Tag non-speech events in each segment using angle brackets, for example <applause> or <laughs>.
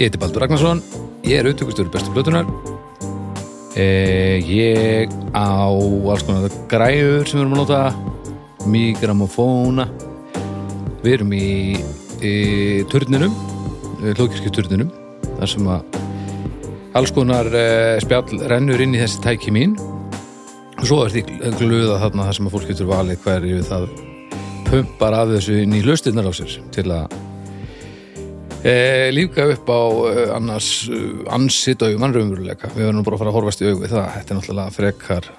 Ég heiti Baldur Ragnarsson, ég er auðvitað bestu blötunar. Eh, ég á alls konar græður sem við erum að nota, migramofóna. Við erum í, í turninum, hlókirkju turninum, þar sem að alls konar eh, spjall rennur inn í þessi tæki mín. Og svo er því glöða þarna þar sem að fólk getur valið hverju það pumpar af þessu inn í hlustinnar á sér til að e, líka upp á e, annars e, ansitt og mannraumveruleika við verðum bara að fara að horfast í augum við það. Þetta er náttúrulega frekar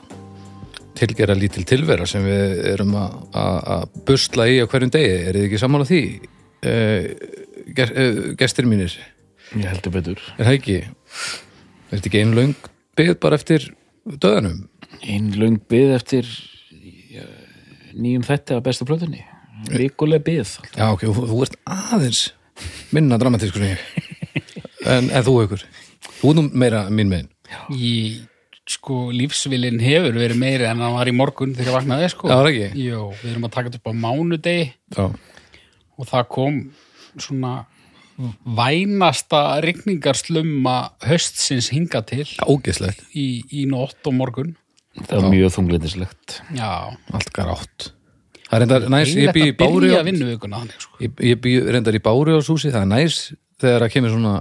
tilgera lítil tilvera sem við erum að, að, að busla í á hverjum degi. Er þið ekki saman á því e, ger, e, gestir mínir? Ég heldur betur. er það ekki? Er þetta ekki einn löng byggð bara eftir döðanum? Einn löng byð eftir já, nýjum þetta að bestu plötunni. Vikuleg byð. já ok, þú, þú ert aðeins minna dramatískur en ég. En, en þú ykkur? Þú er nú meira mín megin. Í sko lífsvilin hefur verið meiri en hann var í morgun þegar ég vaknaði sko. Já, var ekki? Jó, við erum að taka þetta upp á mánudegi. Já, og það kom svona vænasta rigningarslumma höstsins hinga til. Ógeðslegt. Í, í nótt og morgun. Það er mjög þunglindislegt. Já, allt grátt það er reyndar næs, ég bý í að bári þannig sko. Ég, ég bý reyndar í bári á súsi það er næs þegar það kemur svona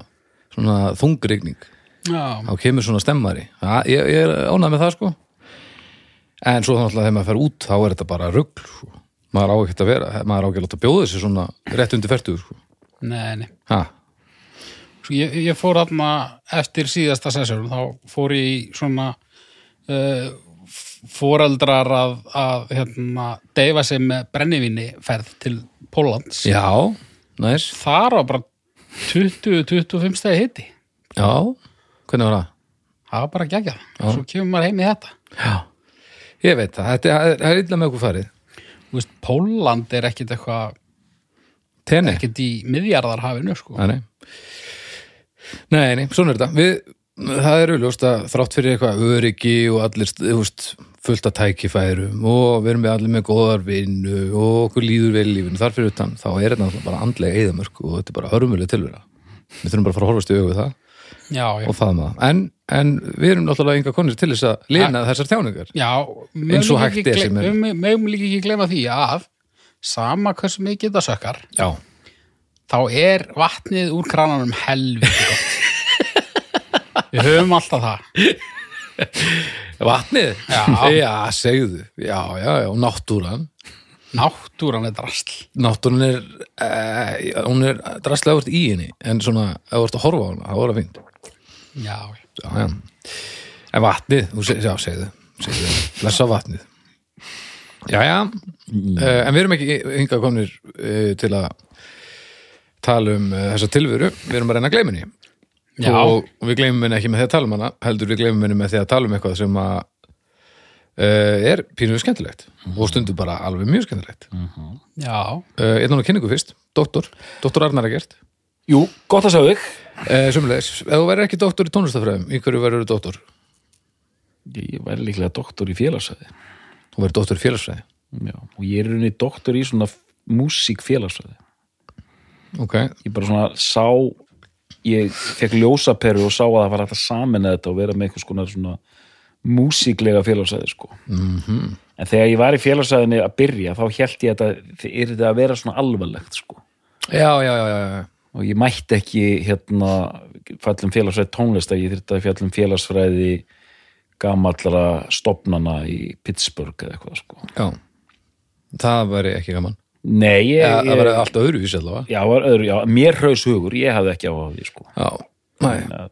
svona þungrigning, Já, þá kemur svona stemmari. Það, ég, ég er ánægð með það sko. En svo náttúrulega þegar maður fer út þá er þetta bara rugl sko. maður á ekki að vera, maður á ekki að láta bjóða þessi svona rétt undir fertuð sko. nei, nei. Ha, Svo ég, ég fór aðna eftir síðasta sessjón, þá fór ég í svona uh, foreldrar að, að hérna, deyfa sig með brennivíni ferð til Póllands. já, næs Þar var bara 20-25 stegi hitti. já, hvernig var það? Það var bara geggjað. Svo kemur maður heim í þetta. já, ég veit það, þetta er, er illa með okkur farið veist, Pólland er ekkit eitthvað, tenni, ekkit í miðjarðarhafinu, sko. Nei, nei. Nei, svona er þetta. Við, það er auðljóst að þrátt fyrir eitthvað öryggi og allir, þú veist, fullt að tækifærum og við erum við allir með góðar vinnu og okkur líður vel í lífinu þar fyrir utan, þá er þetta náttúrulega bara andlega eðamörk og þetta er bara hörmulega tilvera. Við þurfum bara að fara að horfast í augu við það Já, já. og það. En, en við erum náttúrulega enga konir til þess að lina þessar þjáningar. Já, Eins og hægt er sem er. Mögum líka ekki glema því að sama hversu mikið það sökkar, Já. þá er vatnið úr krananum helviti gott. <laughs> Við höfum alltaf það. <laughs> Vatnið? Já. Já, segðu. Já, já, já, náttúran. Náttúran er drasl. náttúrun er eh, hún er drastlega vart í henni en svona, ef þú ert að horfa á hana, það voru að fínt Já, já, já. en vatnið, þú segir, já, segðu segðu, blessa vatnið já, já eh, en við erum ekki hingað komnir eh, til að tala um eh, þessa tilveru, við erum að reyna að gleyma henni Já. og við gleymum henni ekki með því að tala um hana heldur við gleymum henni með því að tala um eitthvað sem að uh, er pínuðu skemmtilegt og stundum bara alveg mjög skemmtilegt já. uh, einn og kynningu fyrst, doktor doktor Arnar að gert Jú, gott að sjá þig. uh, sumulegis, ef þú verður ekki doktor í tónlistafræðum í hverju verður þú doktor? Ég væri líklega doktor í félagsfræði. þú verður doktor í félagsfræði Já, og ég er unni doktor í svona músík félagsfræði. ok, Ég bara svona sá, ég fekk ljósaperu og sá að það var hægt að samina þetta og vera með eitthvað svona, svona músíklega félagsfræði, sko. mhm En þegar ég var í félagsfræðinni að byrja, þá held ég að þetta er þetta að vera svona alvarlegt, sko. já, já, já, já, já. og ég mætti ekki hérna fjallum félagsfræði tónlist að ég þyrfti að fjallum félagsfræði gamallra stopnana í Pittsburgh eða eitthvað sko. já. það væri ekki gaman Nei, ég, ja, það væri allt öðruvísi allavega já, var öðru, já, mér hraus hugur, ég hafði ekki áhuga á því sko. já, Nei.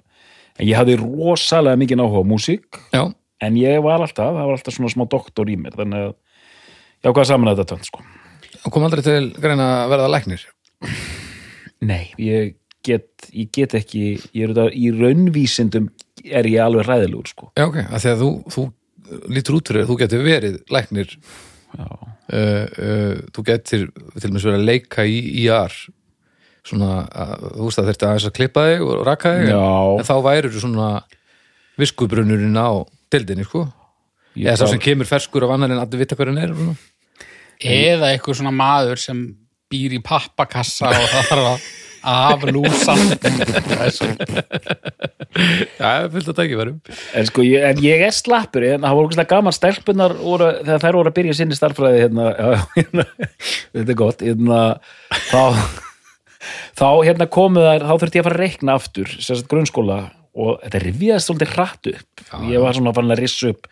en ég hafði rosalega mikið áhuga á músík já, en ég var alltaf, það var alltaf svona smá doktor í mér þannig að ég ákvað saman að þetta tvennt sko. og kom aldrei til greina að verða læknir Nei, ég get, ég get ekki ég er þetta, í raunvísindum er ég alveg ræðilegur sko Já, ok, að því að þú, þú lítur út fyrir að þú getur verið læknir. Uh, uh, þú getur til dæmis verið að leika í IR svona, að, þú veist að þetta aðeins að klippa þig og raka þig Já. en þá værir þú svona viskubrunurinn á dildinni, sko eða bara- sem kemur ferskur af annar en allir vita hver hann er og svona. eða eitthvað svona maður sem býr í pappakassa og það þarf að aflúsa Já, það er fullt að tækifærum. En sko, ég, en ég er slappur en það voru okkur gaman stelpunar voru, þegar þær voru að byrja sinni starffræði hérna, já, já, hérna, þetta er gott hérna, þá þá hérna komu þær, þá þurfti ég að fara að reikna aftur, sérst grunnskóla og þetta rifjaðist svolítið hratt upp. Ég var svona farin að rissa upp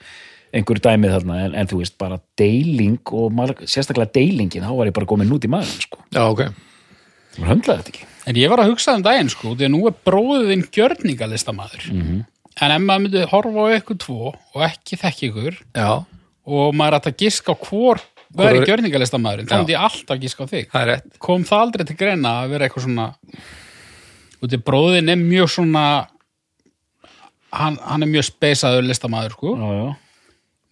einhverju dæmið þarna, en, en þú veist bara deiling og marg, sérstaklega deilingin þá var ég bara komin út í maður sko. Já, ok. Maður höndlaði þetta ekki En ég var að hugsa um daginn sko, því að nú er bróðin gjörningalistamaður. Mhm. En ef maður myndi horfa á ykkur tvo og ekki þekki ykkur Já, og maður ætti að giska á hvor væri er- gjörningalistamaðurinn, þá myndi ég alltaf giska á þig. það er rétt Kom það aldrei til greina að vera eitthvað svona, út í bróðin er mjög svona, hann, hann er mjög speisaður listamaður sko. já, já.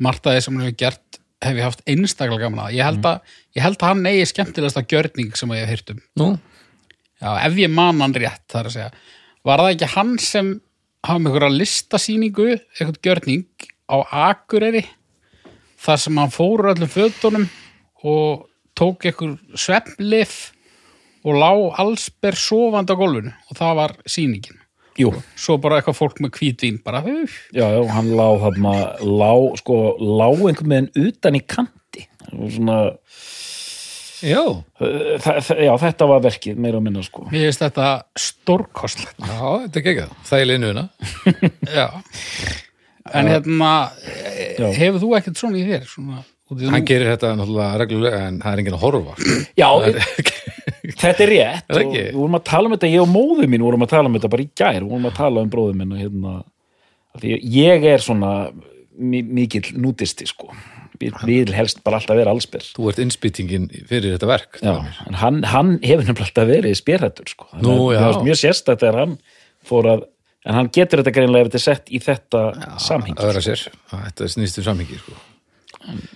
Margt að þið sem hann hefur gert hef ég haft einstaklega gaman að. Ég held að, ég held að hann eigi skemmtilegasta gjörning sem að ég hef hýrt um. Nú, Já, ef ég man hann rétt, það er að segja. Var það ekki hann sem hafa með einhverja listasýningu, eitthvað gjörning á Akureyri, þar sem hann fór úr öllum fötunum og tók einhver svepplif og lá allsber sofandi á gólfinu og það var sýningin. Jú, Svo bara eitthvað fólk með hvítvín, bara. Já, já, hann lá þarna, lá, sko, lá einhvern veginn utan í kanti. Svona, já það, það, já, þetta var verkið, meira og minna, sko. mér finnst þetta stórkostlegt. Já, þetta er geggjað, þægileg innuðina <laughs> Já. En hérna, Já. hefur þú ekkert svona í þér? Svona, Hann gerir þetta náttúrulega reglulega en það er enginn að horfa Já, þetta er rétt. Er það og ekki? Við vorum að tala um þetta, ég og móðu mín vorum að tala um þetta bara í gær, við vorum að tala um bróðu minn og hérna, af því ég er svona mi mikill nútisti, sko. Við vil helst bara alltaf vera allsber. Þú ert innspýtingin fyrir þetta verk Já, en hann, hann hefur nefnilega alltaf verið spérhættur sko. Nú, að var mjög sérstætt þegar hann fór að en hann getur þetta greinlega ef þetta er sett í þetta samhengi að vera sér, þetta snýst um samhengi sko.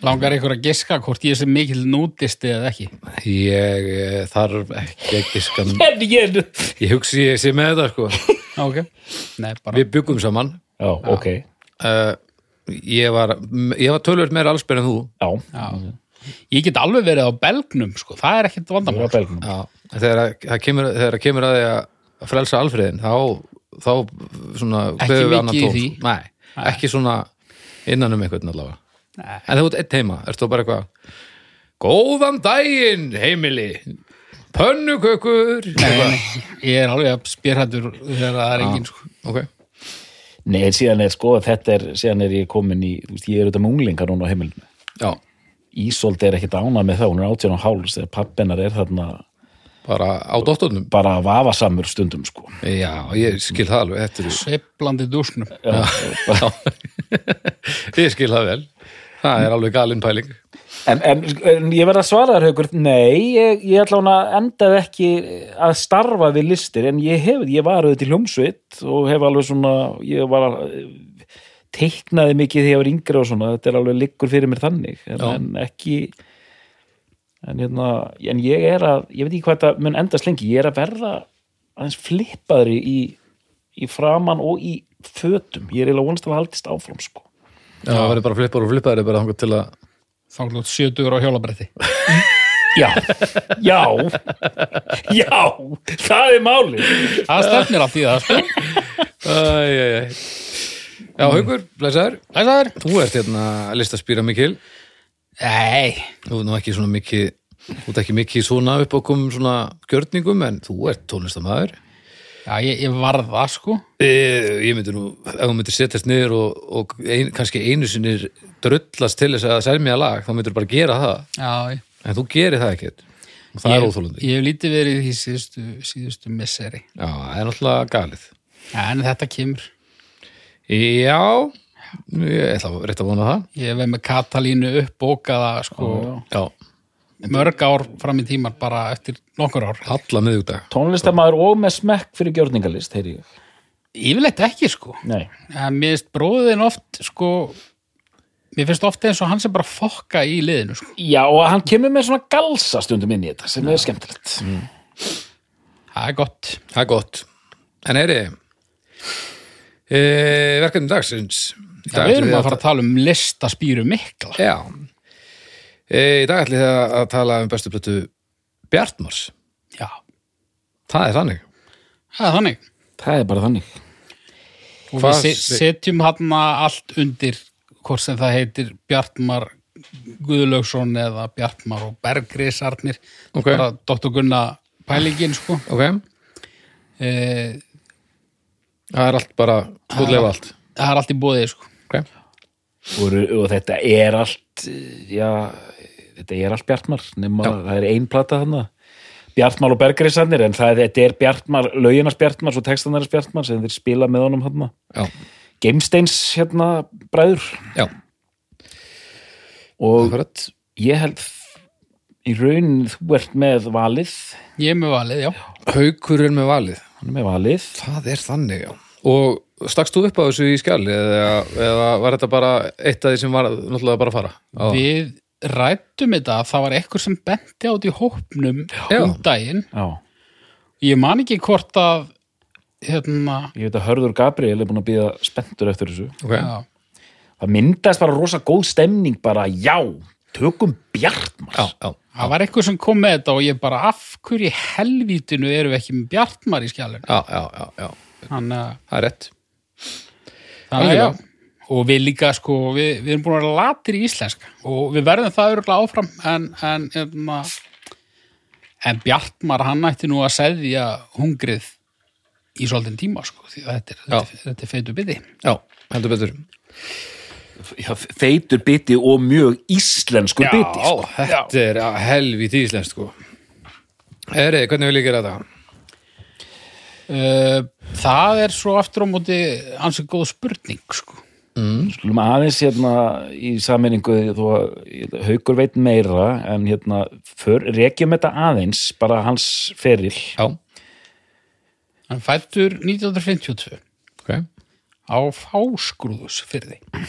Langar ykkur að giska hvort ég sé mikil nútisti eða ekki? ég eh, þarf ekki skan En <laughs> ég, ég hugsi ég sé með þetta sko. <laughs> Ok. Nei, bara. við byggum saman já, ok uh, ég var ég var tölvöld meira allsber en þú Já, Já. Ég get alveg verið á belgnum, sko. Það er ekkert það vandamál. þegar að- það kemur, þegar það kemur að því að frelsa alfriðin þá, þá svona Ekki mikið í því. sko. Nei, ekki svona innan um einhvern allavega Nei. en þegar þú ert einn heima, ertu þá bara eitthvað góðan daginn heimili pönnukökur ég er alveg að spyrhættur þegar það er engin, sko. ok, Nei, síðan er sko, þetta er síðan er ég komin í, þú veist, ég er auðvitað með unglingar núna á heimilinu. Já, Ísold er ekkit ánað með það, hún er átján og háls þegar pappinar er þarna bara á dóttornum? bara vafasamur stundum sko. Já, ég skil það alveg þetta er, Sveiflandi dúsnum. <laughs> ég skil það vel. Það er alveg galinn pæling En, en, en ég verð að svara þér haukur, nei, ég, ég ætla hún að endaði ekki að starfa við listir, en ég hef, ég var auðvitað í hljómsveit og hef alveg svona, ég var að teiknaði mikið þegar ég var yngri og svona, þetta er alveg liggur fyrir mér þannig, en, en ekki en hérna, en ég er að, ég veit ekki hvað þetta mun endast lengi, ég er að verða aðeins flippaðri í, í framan og í fötum, ég er eiginlega vonast að haldist áfram, sko. já, það verður bara flippar og flippar bara til að Þá er hljótt 70 á hjólabretti. Já, já, já, það er málið. Það stefnir allt í það, sko. Æ, æ, æ. Já, Haukur, blæsaður Læsaður? Þú ert hérna að lista spýra mikil Nei, Þú ert nú ekki svona mikið Þú ert ekki mikið svona upp á komum svona gjörningum en þú ert tónlistamæður já, ég, ég varð það, sko. e, Ég myndi nú, ef þú myndir setjast niður og, og ein, kannski einu sinni drullast til þess að selja lag þá myndir bara gera það Já, ég, en þú gerir það ekkert og það ég, er óþólandi Ég hef lítið verið í síðustu, síðustu misseri. Já, það er náttúrulega galið Já, en þetta kemur. Já, ég ætla rétt að vona það Ég hef með Katalínu uppbókaða, sko. Já, mörg ár fram í tímar bara eftir nokkur ár. Alla miðugdag tónlistamæður og með smekk fyrir gjörningalist, heyri ég. yfirleitt ekki sko. Nei, en mér finnst bróðin oft sko mér finnst oft eins og hann sem bara fokka í liðinu sko. já og hann kemur með svona galsa stundum inn í þetta sem er skemmtilegt. það er gott. Það er gott. En heyri e, verkefni dagsins. Í Já, dag við erum að fara að tala um listaspýru mikla. Já í dag ætlum við að tala um bestu plötu Bjartmars. Já, það er þannig. Það er þannig. Það er bara þannig. og Hvað- við se- setjum hann allt undir hvort sem það heitir Bjartmar Guðlaugsson eða Bjartmar og Bergrisarnir. Ok. bara Dr. Gunna pælingin sko. Ok, e, það er allt bara skotlega allt það er allt í bóðið sko. Ok, Og, og þetta er allt, eh, já, þetta er allt Bjartmar, nema Já. það er ein plata þannig. Bjartmar og Bergrisarnir, en það þetta er Bjartmar, lauginars Bjartmar og textanarins Bjartmar sem þeir spila með honum hann. já, Geimsteins hérna bræður. Já. Og akkurat ég held í raun þú ert með valið, ég er með valið, já. Haukur er með valið. Hann er með valið. það er þannig, já. Og stakst þú upp á þessu í skjali eða, eða var þetta bara eitt af því sem var náttúrulega bara að fara? Á, við rættum þetta að það var eitthvað sem benti át í hópnum Já. um daginn Já, ég man ekki hvort að hérna ég veit að Hörður Gabriel er búin að býða spenntur eftir þessu. ok, já, Það myndast bara rosa góð stemning bara, já, tökum Bjartmar. já, já, það var eitthvað sem kom með þetta og ég bara af hverju í helvítinu erum við ekki með Bjartmar í skjálun já, já, já, já. þannig að það er rétt Þannig að já, Algjörlega. Og við líka sko, við, við erum búin að vera latir í íslenska og við verðum það örgulega áfram en, en, en, en Bjartmar hann ætti nú að seðja hungrið í svolítinn tíma sko, því að þetta er, Já. þetta, er- þetta er feitu bytti. já, heldur betur Já, feitur biti og mjög íslenskur já, biti. Sko. þetta er helvít íslenskt sko Eri, hvernig vil ég gera þetta? Uh, það er svo aftur á móti ansið góð spurning sko. Skulum aðeins hérna í sammenningu þó að haukur veit meira en hérna för, rekjum þetta aðeins bara hans feril já, Hann fættur 1952 ok, á fáskrúðus fyrir því,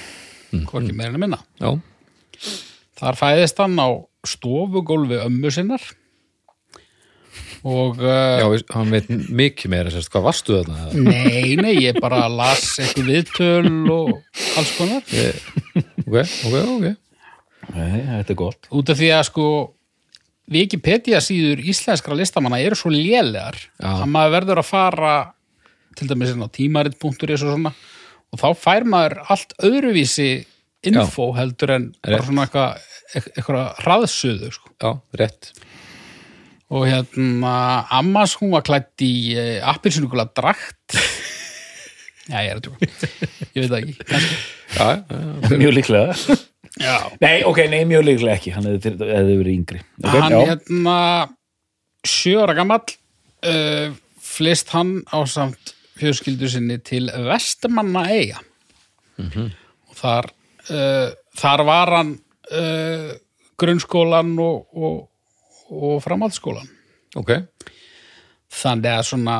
hvorki meira en að minna. já. Þar fæðist hann á stofugólfi ömmu sinnar og uh, já, hann veit mikið meira sérst, hvað varstu þarna? nei, nei, ég bara las eitthvað viðtöl og alls konar ok, ok, ok Nei, þetta er gott út af því að sko Wikipedia síður íslenskra listamanna eru svo lélegar Já. að maður verður að fara til dæmis inn á tímarit.is og svona og þá fær maður allt öðruvísi info heldur en bara Rétt. svona eitthvað eitthvað hraðsuðu sko. já, rétt og hérna Ammas hún var klætt í uh, appilsinugula drakt. <laughs> Já ég er að tjóka ég veit það ekki já, já, Mjög líklega. Nei, ok, nei, mjög líklega ekki. Hann hefði, verið yngri. Okay, hann já. hérna sjö ára gamall uh, flist hann á samt fjölskyldu sinni til Vestmanna eiga og þar uh, þar var hann uh, grunnskólan og, og, og framhaldsskólan ok þannig að svona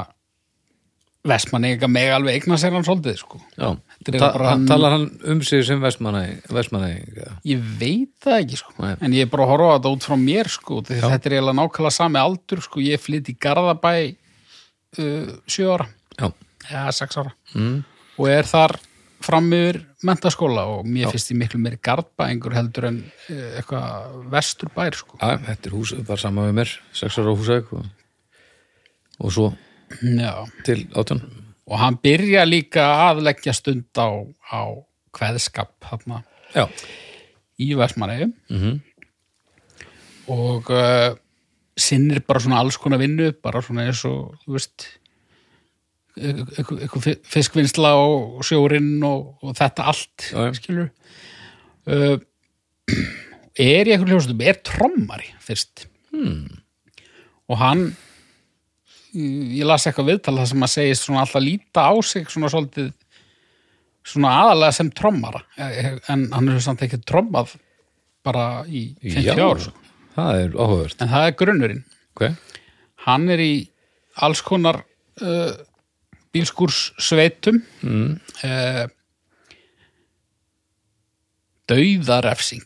Vestmanna meg alveg eigna sér hann svolítið sko. já. Ta bara hann- talar hann um sig sem vestmanni vestmanni, ég veit það ekki sko. Nei. en ég er bara að horfa þetta út frá mér sko, þetta er eiginlega nákvæmlega sami aldur sko. ég flytt í Garðabæ uh, sjö ára já, eða sex ára mm. og er þar fram yfir mentaskóla og mér finnst ég miklu meiri Garðbæingur heldur en uh, eitthvað vestur bær sko. já, þetta er hús, bara sama með mér sex ára á húsæk og, og svo Já. til átján og hann byrja líka að leggja stund á, á kveðskap já, í Vestmanneigum Mhm. og uh, sinnir bara svona alls konar vinnu bara svona eins og þú veist fiskvinnsla og sjórinn og, og þetta allt Já, skilur uh, er í eitthvað hljóðstum er trommari fyrst. Hmm. og hann ég las eitthvað viðtal það sem að segist svona alltaf líta á sig svona svolítið svona aðalega sem trommara. En hann hefur samt ekki trommað bara í 50 Já, ár sko. það er áhugavert. En það er grunnurinn. Ok, hann er í alls konar uh, bílskúrs sveitum mm. uh, dauðarefsing.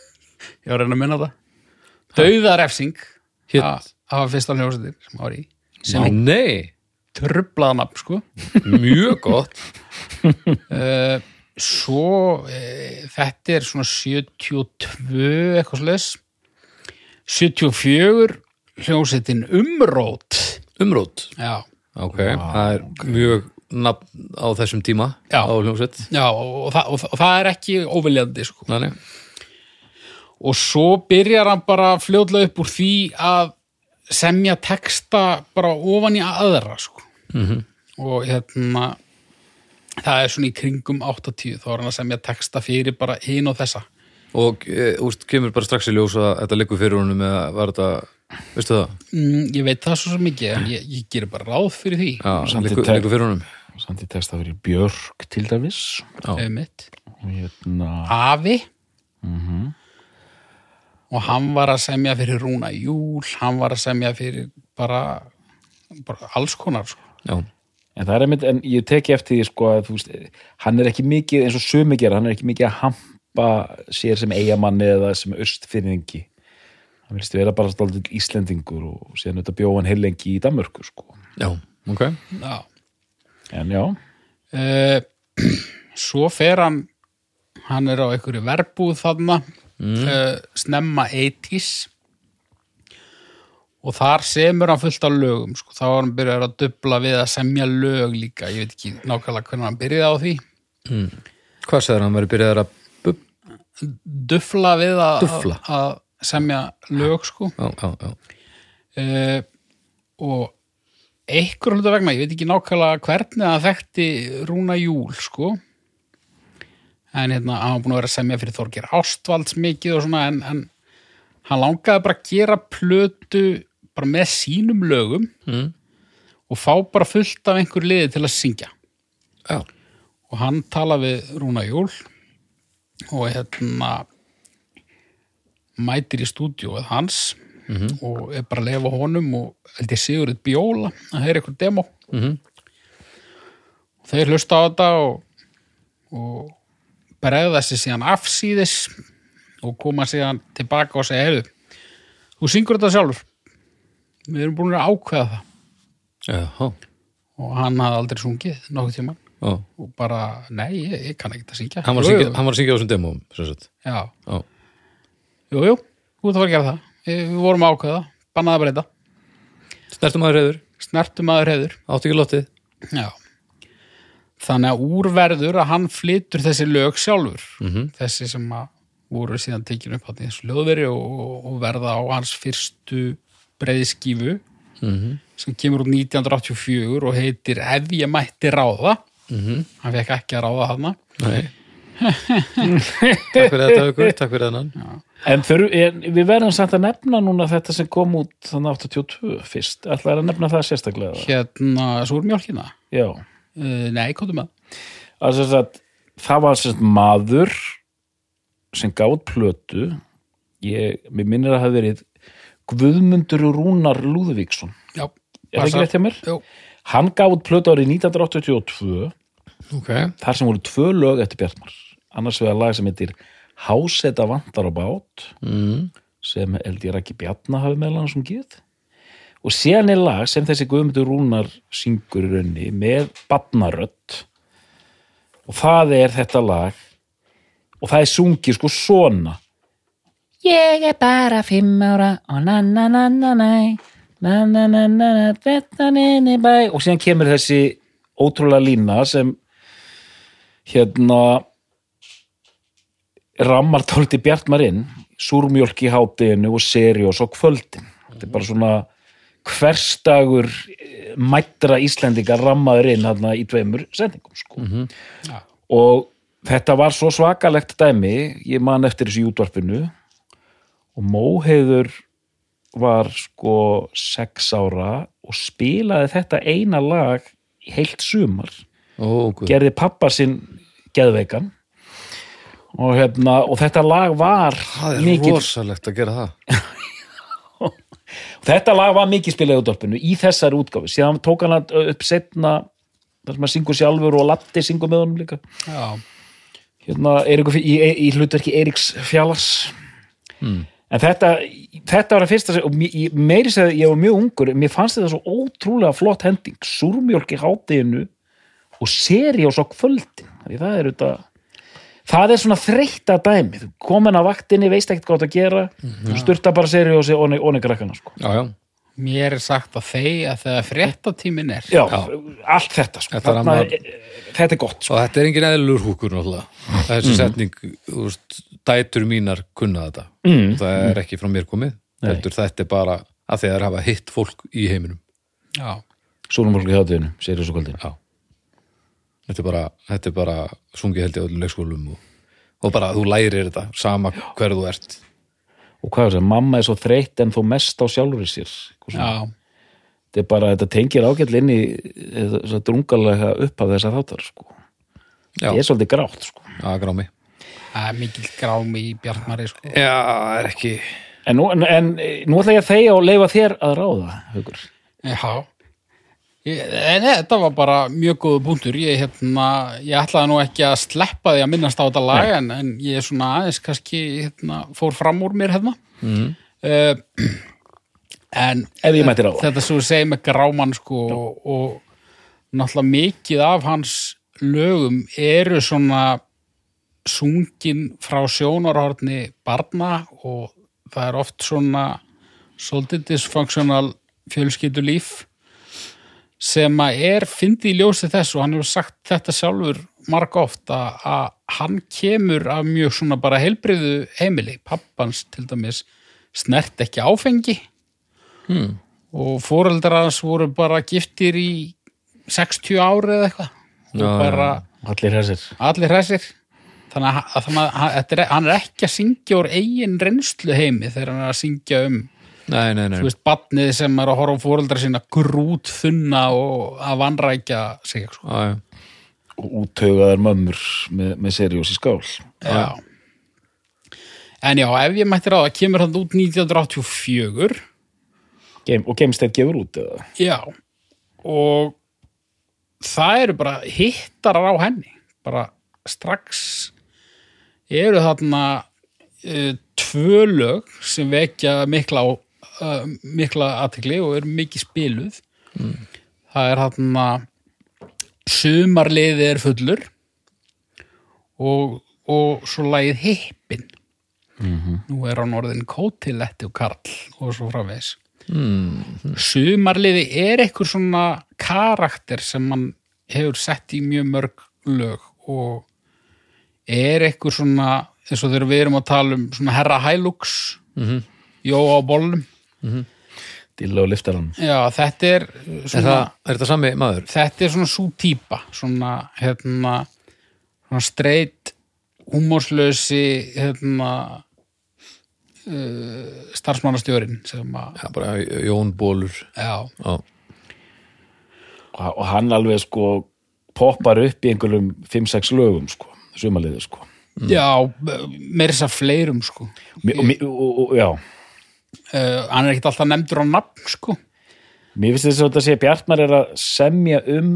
<laughs> Ég var að reyna að minna það. Dauðarefsing. Það var fyrsta hljósetir sem í. Sem trublaða nafn sko. Mjög gott. Uh, <laughs> svo uh, þetta er svona 72 eitthvað slags 74 hljósetin umrót. Umrót, já ok, það er mjög nafn á þessum tíma Já. á Já, og, það, og, það- og það er ekki óviljandi sko. Nei. og svo byrjar hann bara fljóðlega upp úr því að semja texta bara ofan í aðra sko. -hmm. og hérna það er svona í kringum 80 þá er hann að semja texta fyrir bara hinn og þessa og e, úst, kemur bara strax í ljós að þetta liggur fyrir honum eða var þetta, veistu það? mm, ég veit það svo sem mikið en ég, ég gerir bara ráð fyrir því Já, Samt í liggur, tek- liggur fyrir honum samt í texta fyrir Björk til dæmis Já. einmitt. og hérna Afi og hann var að semja fyrir Rúna Júl hann var að semja fyrir bara, bara alls konar sko. Já, En það er einmitt, en ég teki eftir því sko að þú veist, hann er ekki mikið eins og sumi gera, hann er ekki mikið að hampa sér sem eigamanni eða sem östfyrningi. Hann vilst vera bara stoltur Íslendingur og síðan þetta bjóð hann heilengi í Danmörku sko. já, ok Já. En já, Uh, <clears throat> svo fer hann hann er á einhverju verbúð þarna uh, snemma 80s og þar semur hann fullt af lögum sko. þá var hann byrjar að dubla við að semja lög líka, ég veit ekki nákvæmlega hvernig hann byrjaði á því Hvað segir hann, verið byrjaðar að dufla við að, Dufla. að, að semja lög sko Já, já, já, uh, og einhver hluta vegna, ég veit ekki nákvæmlega hvernig það þekkti Rúna Júl sko en hérna, hann var búin að vera að semja fyrir Þorgir Ástvalds mikið og svona en, en hann langaði bara að gera plötu bara með sínum lögum Mm. og fá bara fullt af einhver liði til að syngja já. og hann talaði við Rúna Júl og hérna mætir í stúdíóið hans og er bara að lefa honum og held ég Sigurður Bjóla að heyra eitthvað demo. Mhm. og þeir hlusta á þetta og, og bregða sér síðan afsíðis og koma síðan tilbaka og segja heyrðu, þú syngur þetta sjálfur. Við erum búin að ákveða það. Já, og hann hafði aldrei sungið nokkuð tíma já. og bara, nei, ég, ég kann ekki að syngja. Hann, var að syngja, á þessum demóum. Já, Já, jú, jú, þú ert að gera það. Við, vorum ákveða, bannaði að breyta. Snertum aður reyður, snertum aður heiður. Átti ekki lottið Já. Þannig að úrverður að hann flytur þessi lög sjálfur. Mhm. þessi sem að voru síðan tekin upp á þessu löðveri og, og verða á hans fyrstu breiðskífu Mhm. sem kemur úr 1984 og heitir Ef ég mætti ráða. Mhm. hann fekk ekki að ráða þarna. Nei Takk fyrir þetta ykkur, takk fyrir þennan. En þurf, en við verðum samt að nefna núna þetta sem kom út þannig 82 fyrst, ætlaði að nefna það sérstaklega. Hérna, súrmjólkina? Já, uh, Nei, komdu með. Að sem sagt, það var sagt maður sem gátt plötu. Ég, mér minnir að það hafi verið Guðmundur Rúnar Lúðvíksson. Já, er það ekki rétt hjá mér? Jú, Hann gátt plötu árið 1982 Ok, þar sem voru tvö lög eftir Bjartmar annars vegar lag sem heitir Háseta vantar á bát mm. sem eldir ekki Bjarnahafi meðlan sem gið og séðan er lag sem þessi Guðmundur Rúnar syngur í raunni með Badnarött og það er þetta lag. Og það er sungið sko svona. Ég er bara fimm ára og na na na na næ na na na na na þetta nini bæ. Og séðan kemur þessi ótrúlega lína sem hérna rammar tólti Bjartmar inn súrmjólk í hátinu og seriós á kvöldin. Þetta er bara svona hverstagur eh, mættra Íslendinga rammaður inn hérna í tveimur sendingum sko. Já. og þetta var svo svakalegt dæmi ég man eftir þessu í útvarpinu og Móheiður var sko sex ára og spilaði þetta eina lag heilt sumar. Ó, guð. Gerði pappa sinn geðveikan og, hérna, og þetta lag var Það er mikill, rosalegt að gera það. <laughs> Þetta lag var mikið spilað í útvarpinu í þessari útgáfi, síðan tók hann upp setna þar sem hann syngur sjálfur og Latti syngur með honum líka. Já, hérna, Eiríkur, í, í, í hlutverki Eiríks Fjallas en þetta, þetta var að fyrsta sem- og meiri segði, ég var mjög ungur mér fannst þetta svo ótrúlega flott hending. Súrmjólk í hátteginu og seri á svo kvöldin því það er þetta það er svona þreytta dæmi, þú komin að vaktinni veist ekkert hvað þú átt að gera. Þú sturta bara seri og onni krakkana sko. já, já, mér er sagt að þeir að þegar fréttatímin er. Já, allt þetta sko. Þetta er Þarna, annað- er- þetta er gott sko. og þetta er engin eðlur húkur náttúrulega. Þessi setning, þú veist, dætur mínar kunna þetta. Mm. það er ekki frá mér komið heldur þetta er bara að þeir hafa hitt fólk í heiminum. Já, hátteginu, seri og svo kvöldin. Já þetta er bara, þetta er bara sungið held í öllum leikskólum og, og bara þú lærir þetta sama hver þú ert og hvað er það, mamma er svo þreytt en þó mest á sjálfur sér Eitthvað svona. já, þetta er bara, þetta tengir ágætli inn í þess að drungalega upp af þessa þáttar sko. já, ég er svolítið grátt sko. já, grámi er mikil grámi í Bjartmari sko. já, það er ekki en, nú, en, en nú ætla ég að þegja og leifa þér að ráða hugur. Já En þetta var bara mjög góðu punktur. Ég, hérna, ég ætlaði nú ekki að sleppa því að minnast á þetta lag en, en ég er svona aðeins kannski hérna, fór fram úr mér hérna. Mm. En mætti ráða. þetta við segjum með gráman sko, og, og náttúrulega mikið af hans lögum eru svona sungin frá sjónarhorni barna og það er oft svona svolítið dysfunctional fjölskyldulíf sem að er fyndi í ljósi þess og hann hefur sagt þetta sjálfur marg oft að, að hann kemur af mjög svona bara heilbriðu heimili, pappans til dæmis snert ekki áfengi hmm. og fóreldrar hans voru bara giftir í 60 ári eða eitthvað allir þessir allir hressir þannig að, að, að er, hann er ekki að syngja úr eigin reynslu heimi þegar hann er að syngja um nei, nei, nei, þú veist, batnið sem er að horfa á fóreldra sína grút þunna og að vanrækja sig sko. já, já. Og úttaugaðar mömmur með, með seriós í skál. Já. en já, ef ég mætti ráða kemur hann út 1984 Game, og Gamestead gefur út eða? já. Og það eru bara hittarar á henni. Bara strax eru þarna uh, tvö lög sem vekja mikla, á, uh, mikla aðtekli og eru mikið spiluð. Það er þarna sumarliði er fullur og, og svo lagið hippin. Nú er hann orðin kótiletti og karl og svo framvegis. Sumarliði er einhver svona karakter sem hann hefur sett í mjög mörg lög og er einhver svona eins og þegar við erum að tala um svona herra hælúks mm jó á bollum Dilla og liftaran já þetta er er, svona, það, er þetta sami maður? þetta er svona svo típa svona hérna svona streit húmórslösi hérna uh, starfsmannastjórin sem að Já, bara Jón Bólur. Já, já, og, og hann alveg sko poppar upp í einhverjum 5-6 lögum sko, sumaliði sko. Já meira þess að fleirum sko. Og, og, og, já, uh, hann er ekkert alltaf nefndur á nafn sko mér finnst þess að þetta sé að Bjartmar er að semja um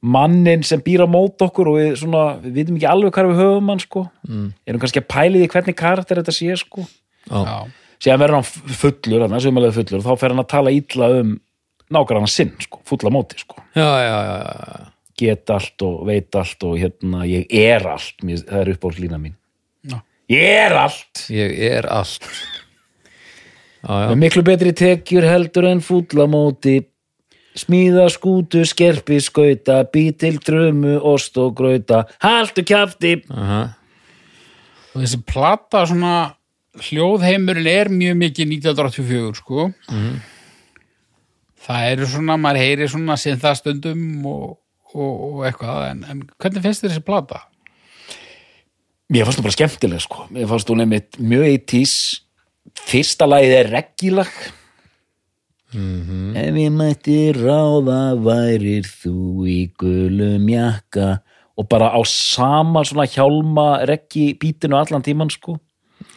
mannin sem býr á mót okkur og við svona, við vitum ekki alveg hvað við höfum hann sko, mm. erum kannski að pæli því hvernig karakter þetta sé sko já, já, síðan verður hann fullur, hann fullur og þá fer hann að tala illa um nákvæmlega sinn, sko, fulla móti sko. já, já, já, já. get allt og veit allt og hérna, ég er allt mér, það er uppáhaldslína mín Já. ég er allt ég er allt með miklu betri tekjur heldur en fulla móti smíða skútu, skerpi, skauta bý til drömu, ost og grauta. Haltu kjafti! Aha. Og þessi plata svona hljóðheimurinn er mjög mikið 1984 sko. Það eru svona, maður heyri svona sinn það stundum og, og, og eitthvað en, en hvernig finnst þér þessi plata? mér fannst þú bara skemmtileg sko. Mér fannst þú nefnitt mjög eitís fyrsta lagið er reggilag ef ég mætti ráða værir þú í gulum jakka. Og bara á sama svona hjálma reggi bítinu allan tíman sko.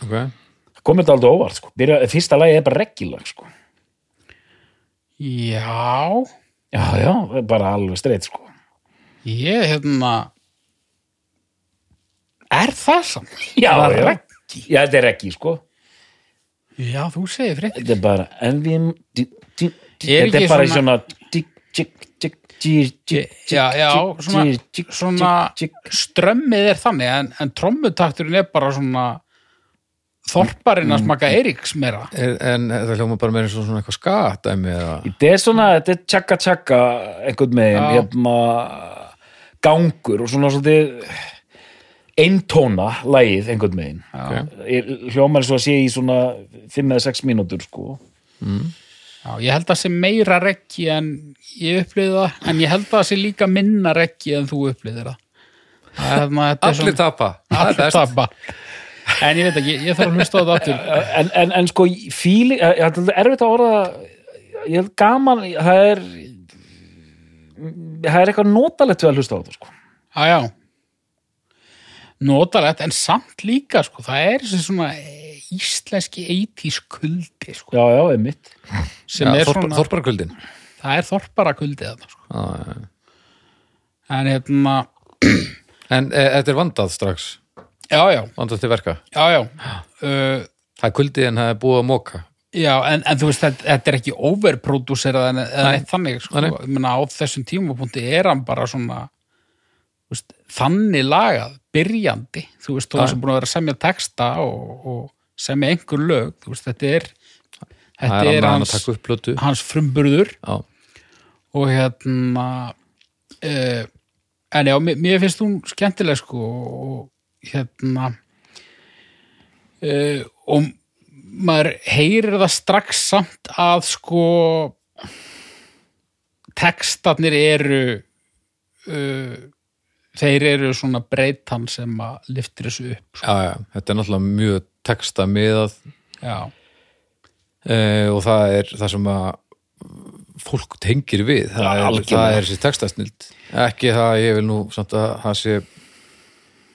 Ok, það komið þetta aldrei óvart sko. Byrja, fyrsta lagið er bara reggilag sko. Já, Já, já, bara alveg streitt sko. Ég hérna Er það samt? Já, Það er reggi. Já, þetta er ekki sko Já, þú segir frétt Þetta er bara en Er Þetta er bara svona- svona strömmið er þannig en, en trommutakturinn er bara svona þorparinn að smaka Eiríks meira. Er- En það hljóma bara meira eins og svona eitthvað eða Þetta er svona, þetta er tjekka tjekka einhvern megin, Já. hérna gangur og svona svolítið eintóna lagið einhvern megin Ok. hljómar svo að sé í svona 5 eða 6 mínútur sko. Já, ég held að það sé meira reggi en ég upplýði það en ég held að það sé líka minna reggi en þú upplýðir það. Það er er Allir svona- tapa. Það Allir tapa. En ég veit ekki, ég, ég þarf að hlusta á þetta aftur. <laughs> En, en, en sko fíli, ég held að það er erfitt að orða ég held gaman það er það er eitthvað notalegt við að hlusta á þetta sko. Já, já Notalegt, en samt líka sko, það er þessi svona eh, íslenski eitís kuldi sko, já, já, einmitt. Sem Já, er svona, Þorparakuldin það er þorpara kuldi þarna sko. Já, já, já. en hérna, En e, þetta er vandað strax? Já, já. Vandað til verka? Já, já. Uh, Það er kuldið en það er búið að móka Já, en, en þú veist, þetta, þetta er ekki overproducerað en neitt þannig, sko. Meina, á þessum tímapunkti er hann bara svona, þú veist, þannig lagað, byrjandi, þú veist, þú veist, búin að vera að semja texta og, og semja einhver lög, þú veist, þetta er, þetta er er hans, hans frumburður. Já, og hérna, uh, en já, mér, finnst hún skemmtileg, sko, og hérna, uh, og maður heyrir það strax samt að sko textarnir eru uh, þeir eru svona breytan sem að liftir þessu upp sko. já, já, þetta er náttúrulega mjög texta miðað e, og það er það sem að fólk tengir við það, Já, er, það er þessi textasnild ekki það, ég vil nú samt að það sé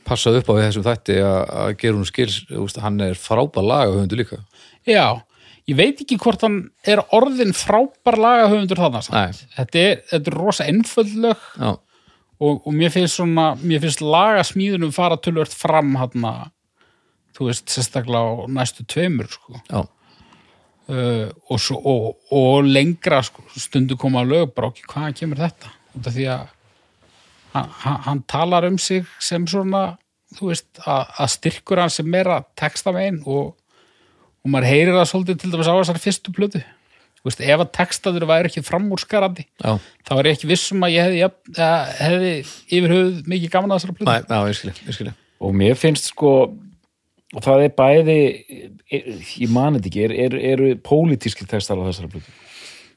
passað upp á þessum þætti að, að gera hún skils úst, hann er frábær lagahöfundu líka já ég veit ekki hvort hann er orðin frábær lagahöfundur samt. Nei. þetta er, er rosa einföldlög já, og, og mér finnst svona mér finnst lagasmíðunum fara tölvört fram hann þú veist, sérstaklega á næstu tveimur sko. Uh, og, svo, og, og lengra sko, stundu koma að lög bara okkur, hvaðan kemur þetta? Af því að hann, hann, talar um sig sem svona þú veist, að, að styrkur hann sem meira texta megin og, og maður heyrir það svolítið til dæmis á þessari fyrstu plötu veist, ef að textaður væri ekki framúrskarandi já, þá er ég ekki vissum að ég hefði, jafn- eh, hefði yfir höfuð mikið gaman að þessari plötu. Og mér finnst sko og það er bæði er, ég mani þetta ekki, er, er, eru pólitískir textar á þessari blötu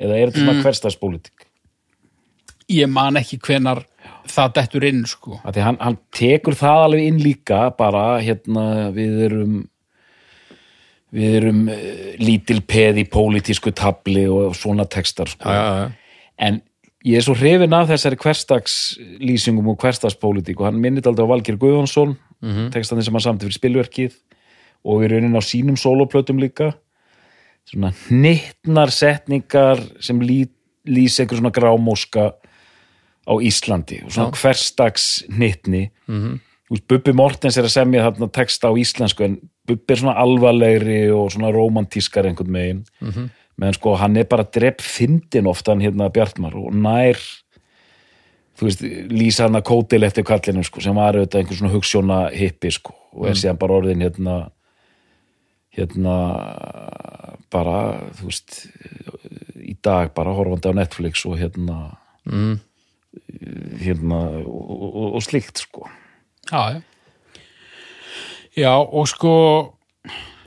eða er þetta svona hverstagspólitík ég man ekki hvenar það dettur inn sko. Að því hann, hann tekur það alveg inn líka bara hérna við erum við erum uh, lítil peð í pólitísku tabli og svona textar sko. já, já, en ég er svo hrifin af þessari hverstagslýsingum og hverstagspólitík og hann minnit aldrei á Valgir Guðjónsson mm textandi sem hann samt fyrir spilverkið og í raunin á sínum soloplötum líka. Svona hnittnar setningar sem lí, lýs einhver svona grámóska á Íslandi og svona hverstags hnittni mm -hmm. Bubbi Mortens er að semja þarna texta á íslensku en Bubbi er svona alvarlegri og svona romantískar einhvern megin mm -hmm. meðan sko hann er bara drepp fyndin ofta hann hérna Bjartmar og nær þú veist, lýsa hann að kótil eftir kallinu sko, sem var auðvitað einhver svona hugssjóna hippi sko, og er síðan bara orðin hérna hérna bara, þú veist í dag bara horfandi á Netflix og hérna mm, hérna og, og, og slíkt sko já, já. Og sko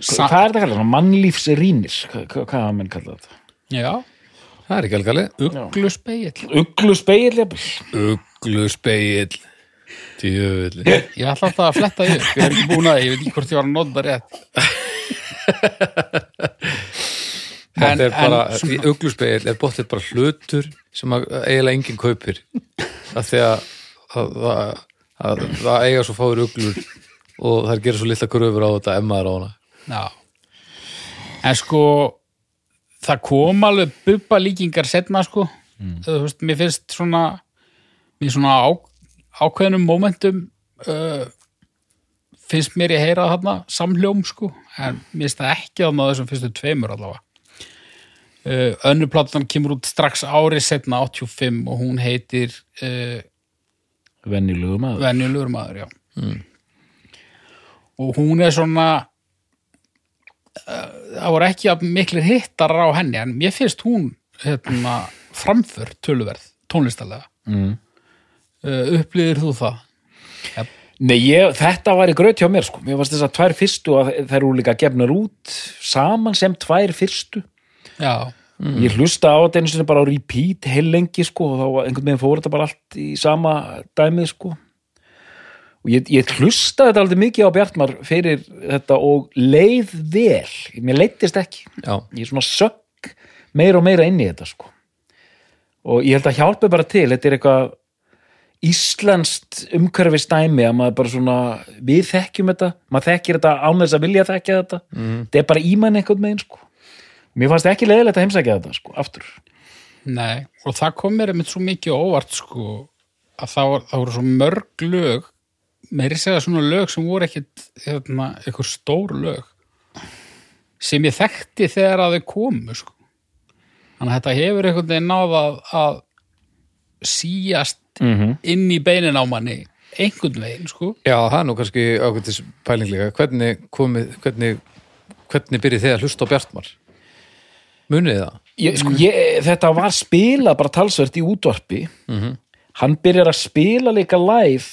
sa- hvað er þetta kallað? Mannlífsrýnir? Hvað, hvað, hvað hafa menn kallað þetta? já, það er ekki speill Uglu speil Uglu speill Tjöfulli ég ætla alltaf að fletta því upp, ég er ekki búin að ég veit ekki hvort ég var að nota það rétt. <laughs> Þetta er bara, ugluspegil er bóttið bara hlutur sem að eiginlega enginn kaupir. Af því að að- að- að það eiga svo fáir uglur og það gera svo litla gröfur á þetta ef maður á hana. Já. En sko það kom alveg bubba líkingar setna sko þú veist, mér finnst svona mér svona á, ákveðnum momentum uh, finnst mér ég heyra þarna samhljóm sko, en mér finnst það ekki þarna þessum fyrstu tveimur allavega. Uh, önnur platan kemur út strax árið setna 85 og hún heitir uh, venjulegu maður venjulegur maður, já og hún er svona uh, það voru ekki að miklir hittar á henni en mér finnst hún hérna, framför töluverð tónlistarlega mm. uh, upplýðir þú það? Nei, ég, þetta var í gröt hjá mér sko. Mér varst þess að tvær fyrstu að þær eru líka gefnar út saman sem tvær fyrstu. Já, Ég hlusta á þetta einu sinni bara á repeat heil lengi sko og þá einhvern veginn fór þetta bara allt í sama dæmið sko. Og ég, ég hlusta þetta aldrei mikið á Bjartmar fyrir þetta og leið vel. Mér leittist ekki. Já, Ég er svona sökk meira og meira inn í þetta sko. Og ég held að hjálpa bara til. Þetta er eitthvað íslenskt umhverfis dæmi að maður bara svona, við þekkjum þetta maður þekkir þetta án þess að vilja þekkja þetta þetta er bara ímann einhvern megin sko. Mér fannst ekki leiðilegt að heimsækja þetta sko, aftur nei, og það kom mér einmitt svo mikið óvart sko, að það, var, það voru svo mörg lög meiri segja svona lög sem voru ekkit hérna, eitthvað stór lög sem ég þekkti þegar að þau komu sko. þannig að þetta hefur einhvern veginn náð að, að síjast mm -hmm. inn í beinin á manni einhvern veginn sko já það er nú kannski ákveðtis pælinglega. Hvernig komið, hvernig, hvernig byrjið þið að hlusta á Bjartmar? Munið það? ég, sko, ég, þetta var spilað bara talsvert í útvarpi. Mhm. hann byrjar að spila líka live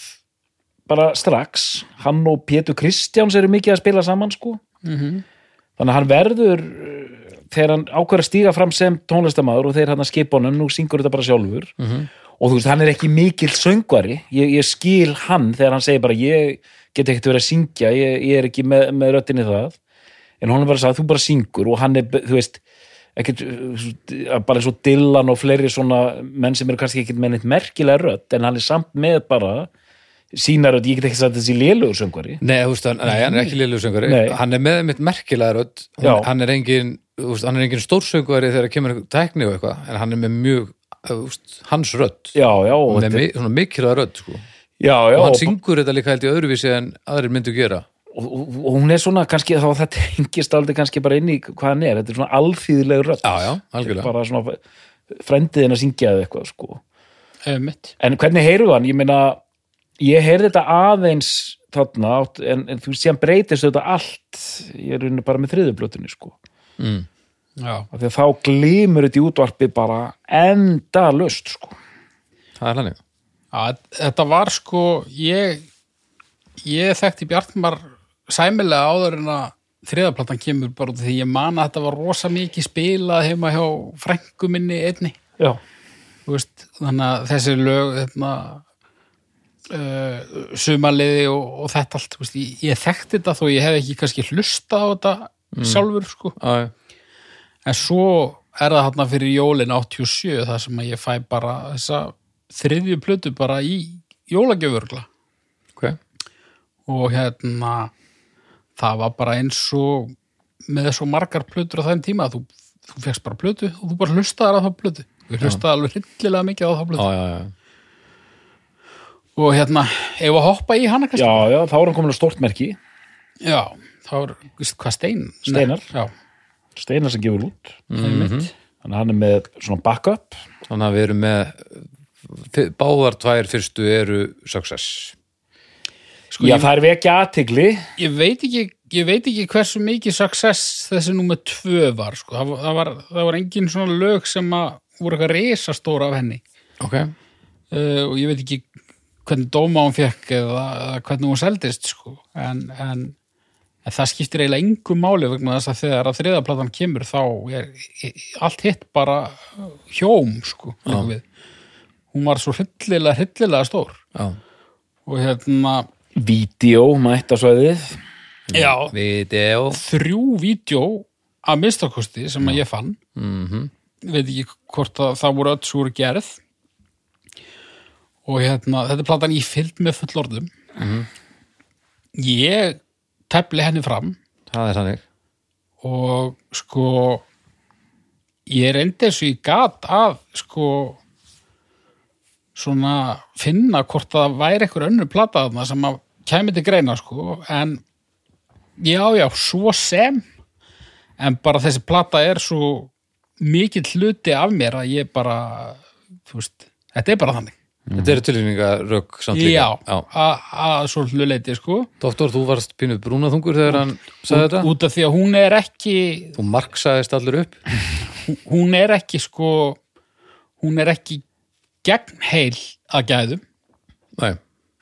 bara strax. Hann og Pétur Kristjáns eru mikið að spila saman sko. Mm þannig að hann verður uh, þegar hann ákveður að stíga fram sem tónlistamæður og þeir hann að skipa honum, nú syngur þetta bara sjálfur. Mhm. og þú veist, hann er ekki mikill söngvari, ég, ég skil hann þegar hann segir bara, ég get ekkert verið að syngja, ég, ég er ekki með, með röttinni það, en hann er bara að sagði, þú bara syngur. Og hann er, þú veist ekkert, uh, bara og Dylan og fleiri svona menn sem eru kannski ekkert með neitt merkilega rött, en hann er samt með bara sína rödd, ég get ekki sagt þessi lélugur söngvari. Nei, veist, hann, nei, hann er ekki liðlusöngari Nei. hann er með mitt merkilega Já. hann, hann er engin, er engin stórsöngari þegar kemur einhver tækni og eitthvað en hann er með mjög, veist, hans rödd. Já, já, er þetta- mi, svona mikilvæg rödd sko. já, já, og hann syngur þetta líka held í öðruvísi en aðrir myndu gera og, og, og hún er svona kannski þá þetta hengist aldrei kannski bara inn í hvað hann er, þetta er svona alþýðileg rödd Já, já, algjörlega. bara svona frendiðin að syngja eða eitthvað sko. mitt en hvernig heyrðu hann, ég meina ég heyrði þetta aðeins þarna, átt- en, en þú veist, síðan breytist þetta allt, ég er rauninni bara með þriðublötunni sko, mm. Já, af því að þá glimur þetta í útvarpi bara enda löst sko. það er hann Já, þetta var sko ég, ég þekkti Bjartmar sæmilega áður en að þriðaplatan kemur bara því ég man að þetta var rosa mikið spilað heima hjá frængu minni einni. Veist, þannig að þessi lög hérna, uh, sumaliði og, og þetta allt veist, ég, ég þekkti þetta þó ég hef ekki kannski hlustað á þetta sjálfur sko. En svo er það hérna fyrir jólin 87 þar sem að ég fæ bara þessa þriðju plötu bara í jólagjöfurgla ok. Og hérna það var bara eins og með svo margar plötur á þeim tíma að þú, þú fegst bara plötu og þú bara hlustaðar á þá plötu. Við hlustaði alveg hryllilega mikið á þá plötu. Já, já, já. og hérna, ef að hoppa í hana kannski? Já, já, þá er hann komin að stort merki. Já þá er, veist, hvað stein? Steinar. já, Steinar sem gefur út. Einmitt. Þannig að hann er með svona backup. Þannig að við erum með báðar tvær fyrstu eru success sko, já, það er vekja aðtigli ég veit ekki ég veit ekki hversu mikið success þessi númer tvö var sko. það, var- það, var, það var engin svona lög sem að voru eitthvað risastóra af henni Ok, uh, og ég veit ekki hvernig dóma hún fekk eða, eða hvernig hún seldist sko. en, en, en það skiptir eiginlega engu máli vegna þess að þegar að þriðaplatan kemur þá er allt hitt bara hjóm sko, við. hún var svo hryllilega, hryllilega stór já og hérna vídeo mættasvæðið. Já, Video þrjú vídeo að mistakosti sem að ég fann. Mm veit ekki hvort að það voru öll svo gerð. Og hérna, þetta er platan í fyllt með fullorðum. Ég tefli henni fram. Það er þannig. Og sko ég reyndi þessu í gat að sko svona finna hvort það væri eitthvað önnur plata þarna sem að kæmi til greina sko en já já svo sem en bara þessi plata er svo mikill hluti af mér að ég bara veist, þetta er bara þannig Þetta eru tilfinningarök samt líka. já, að svo hluleiti sko Doktor, þú varst pínuð brúnaþungur þegar hann sagði út, þetta. út af því að hún er ekki Þú marksaðist allir upp. hún er ekki sko hún er ekki gegn heil að gæðum Nei,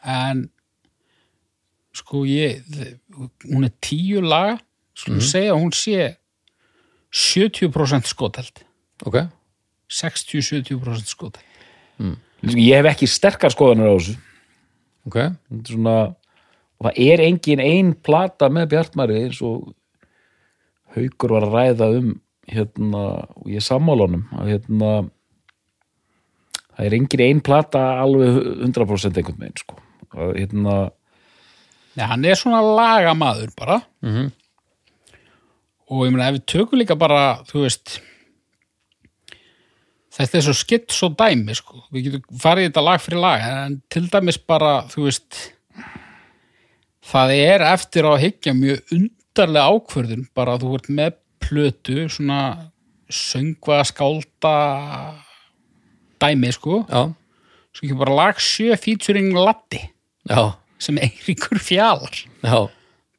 en sko ég hún er tíu laga skulum segja að hún sé 70% skoteld ok. 60-70% skoteld ég hef ekki sterkar skoðanir á þessu Ok. Þetta er svona, og það er engin ein plata með Bjartmari eins og Haukur var að ræða um hérna, og ég sammála honum að hérna það er engin ein plata alveg 100% einhvern veginn sko. að hérna, Nei, hann er svona lagamaður bara Mhm. og ég meina ef við tökum líka bara þú veist þetta er svo skitt svo dæmi sko. við getum farið þetta lag fyrir lag en til dæmis bara þú veist það er eftir á að hyggja mjög undarlega ákvörðun bara að þú ert með plötu svona söngva skálda dæmi sko Já. svo ekki bara lag sjö featuring Latti Já. Sem Eiríkur Fjalar Já.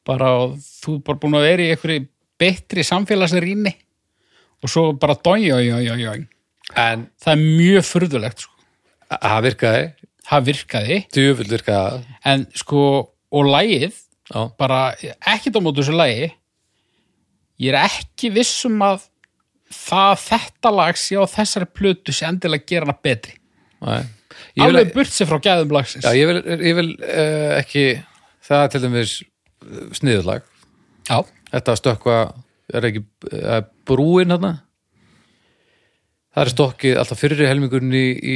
bara þú er bara búin að vera í einhverju betri samfélagsrýni og svo bara dói En það er mjög furðulegt sko. það virkaði. það virkaði virkaði. en sko og lægið Já. bara ekkert á mótu þessu lægi ég er ekki viss um að það þetta lag sé á þessari plötu sé endilega gera hana betri Nei. Alveg burt sér frá gæðum lagsins já, ég vil, ég vil uh, ekki, það er til dæmis sniðurlag. já, Þetta stökkva, er ekki uh, brúin þarna? Það er stokkið alltaf fyrri helmingurinn í, í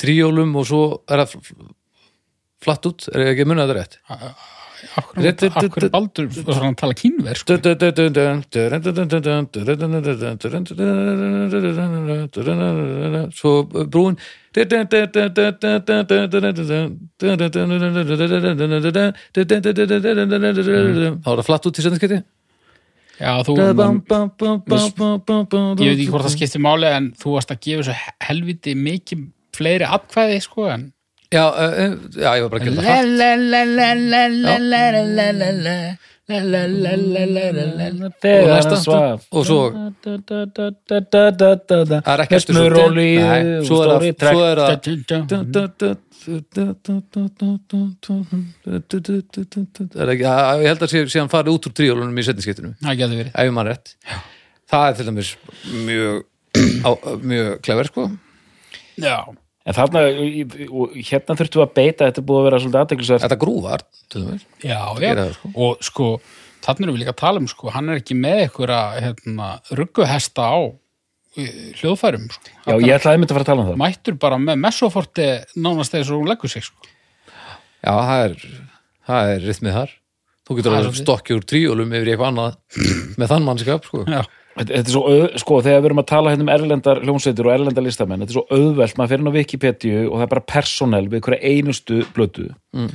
tríjólum og svo er það fl- flatt út, er ekki að munna þetta rétt? akkur, baldur hann að tala kínver sko. Svo brúin Þá er það flatt út í setjansketi já, þú, ég veit ekki hvort það skiptir máli en þú varst að gefa svo helviti mikið fleiri atkvæði sko en Já, uh, já, ég var bara að gera það þegar næsta. hann svaf Og svo það er ekki eftir og svo er það- svo er það Er ekki, ég held að sé, sé hann farið út úr tríólunum í setniskiptinu það getur verið það er til dæmis mjög mjög klefur sko já, en þarna, hérna þurftum við að beita þetta búið að vera svolítið aðteklisverð þetta grúvar til dæmis já, já. Sko. og sko þannig erum við líka að tala um sko hann er ekki með einhverja hérna, rugguhesta á hljóðfærum sko. já, ég ætlaði einmitt að fara að tala um það mættur bara með messoforti nánast þegar svo hún leggur sig sko. já, það er, það er rithmið þar þú getur að stokkja úr tríólum yfir eitthvað annað með þann mannskap sko já, Þetta er svo, sko, þegar við erum að tala hérna um erlendar hljómsveitir og erlendar listamenn, þetta er svo auðvelt, maður fyrir inn á Wikipedia og það er bara persónel við hverja einustu blötu. Mm.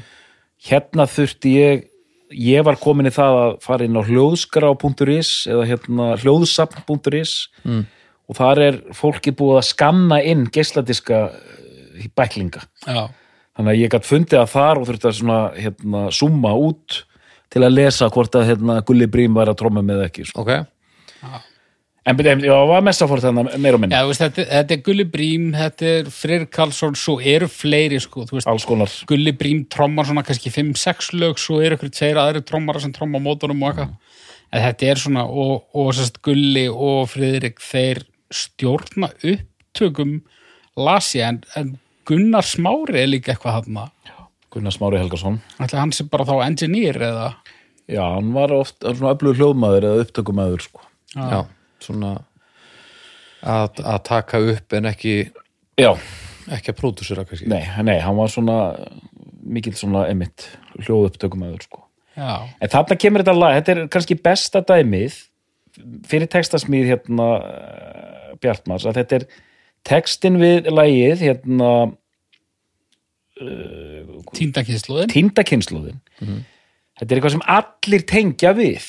Hérna þurfti ég, ég var komin í það að fara inn á hljóðskrá.is eða hérna hljóðsapn.is Mm. og þar er fólki búið að skanna inn geisladiska eh, bæklinga. já, Þannig að ég gætt fundið að þar og þurfti að svona, hérna, summa út til að lesa hvort að hérna, Gulli Brím var að tromma með ekki. Sko. ok, En byrja, já, var messafórt þannig meir og minni. já þú veist, þetta, þetta er Gulli Brím þetta er Freyr Karlsson, svo eru fleiri sko, þú veist, Gulli Brím trommar svona kannski 5-6 lög svo eru ykkur tveir aðri trommara sem tromma á mótunum og eitthvað. En þetta er svona og, og sérst Gulli og Friðrik þeir stjórna upptökum lasi en, en Gunnar Smári er líka eitthvað hann Gunnar Smári Helgason. Ætli hann sem bara þá engineer eða? Já, hann var oft hann svona öflugur hljóðmaður eða upptökumæður sko. já, svona að, að taka upp en ekki já, ekki að pródúsera kannski. Nei, nei, hann var svona mikill svona emitt hljóðupptökumæður sko. já, en þarna kemur þetta lag, þetta er kannski besta dæmið fyrir textasmíð hérna eh, Bjartmars að þetta er textin við lagið hérna Tíndakynsluðin týndakynnslóðin þetta er eitthvað sem allir tengja við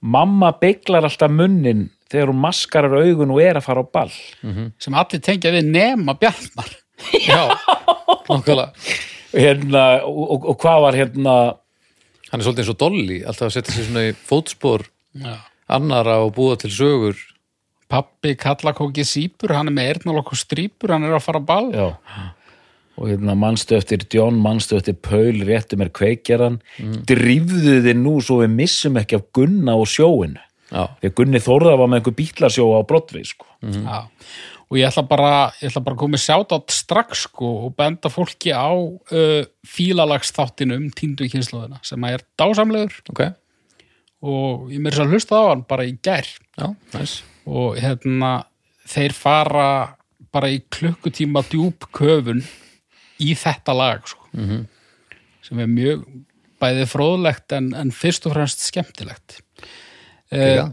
mamma beiglar alltaf munnin þegar hún maskarar augun og er að fara á ball. Sem allir tengja við nema Bjartmar. Já, <laughs> nákvæmlega. Hérna, og, og, og hvað var hérna? Hann er svolítið eins og Dolly, alltaf að setja sér svona í fótspor Já. annara og búa til sögur. Pappi kallakóki sípur, hann er með eyrnalokk og strípur, hann er að fara á ball. Já og hérna mannstu eftir John, mannstu eftir Paul réttu mér kveikjaran mm. drifðu þið nú svo við missum ekki af Gunna og sjóin Já, því Gunni Þórða var með einhver bítlasjó á Broadway sko. Já. og ég ætla bara ég ætla bara að koma sjátt átt strax sko, og benda fólki á uh, fílalagsþáttinu um tíndu kynsluðina sem að er dásamlegur. Ok, og ég mér svo að hlusta á hann bara í gær. Já, næs og hérna þeir fara bara í klukkutíma djúb köfun í þetta lag sko. -hmm. sem er mjög bæði fróðlegt en, en fyrst og fremst skemmtilegt Já. uh,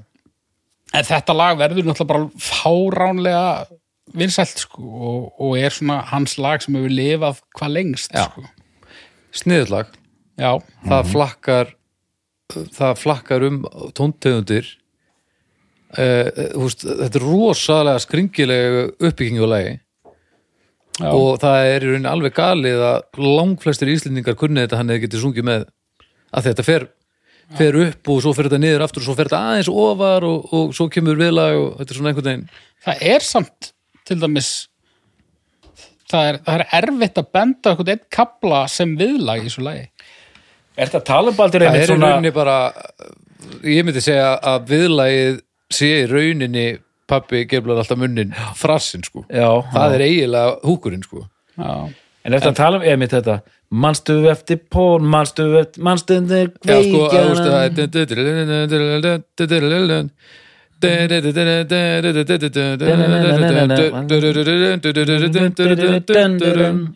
en þetta lag verður náttúrulega bara fáránlega vinsælt sko, og, og er svona hans lag sem hefur lifað hvað lengst sko. Sniðurlag, Já, það flakkar það flakkar um tóntegundir uh, húst, þetta er rosalega skringilega uppbyggingu á lagi já, og það er í rauninni alveg galið að langflestir íslendingar kunni þetta hann eða getið sungið með að þetta fer, fer upp og svo fer þetta niður aftur og svo fer þetta aðeins ofar og, og svo kemur viðlag og þetta er svona einhvern veginn. Það er samt til dæmis það er, það er erfitt að benda eitthvað einn kapla sem viðlag í svo lagi. Er þetta talubaldur það einmitt er í svona rauninni bara ég myndi segja að viðlagið sé í rauninni pappi geflar alltaf munnin frassin sko. Já, það er eiginlega húkurinn sko. Já, En eftir að tala um einmitt þetta Manstu eftir pól, manstu eftir Manstu eftir Já, sko, að, þú kveikjana veist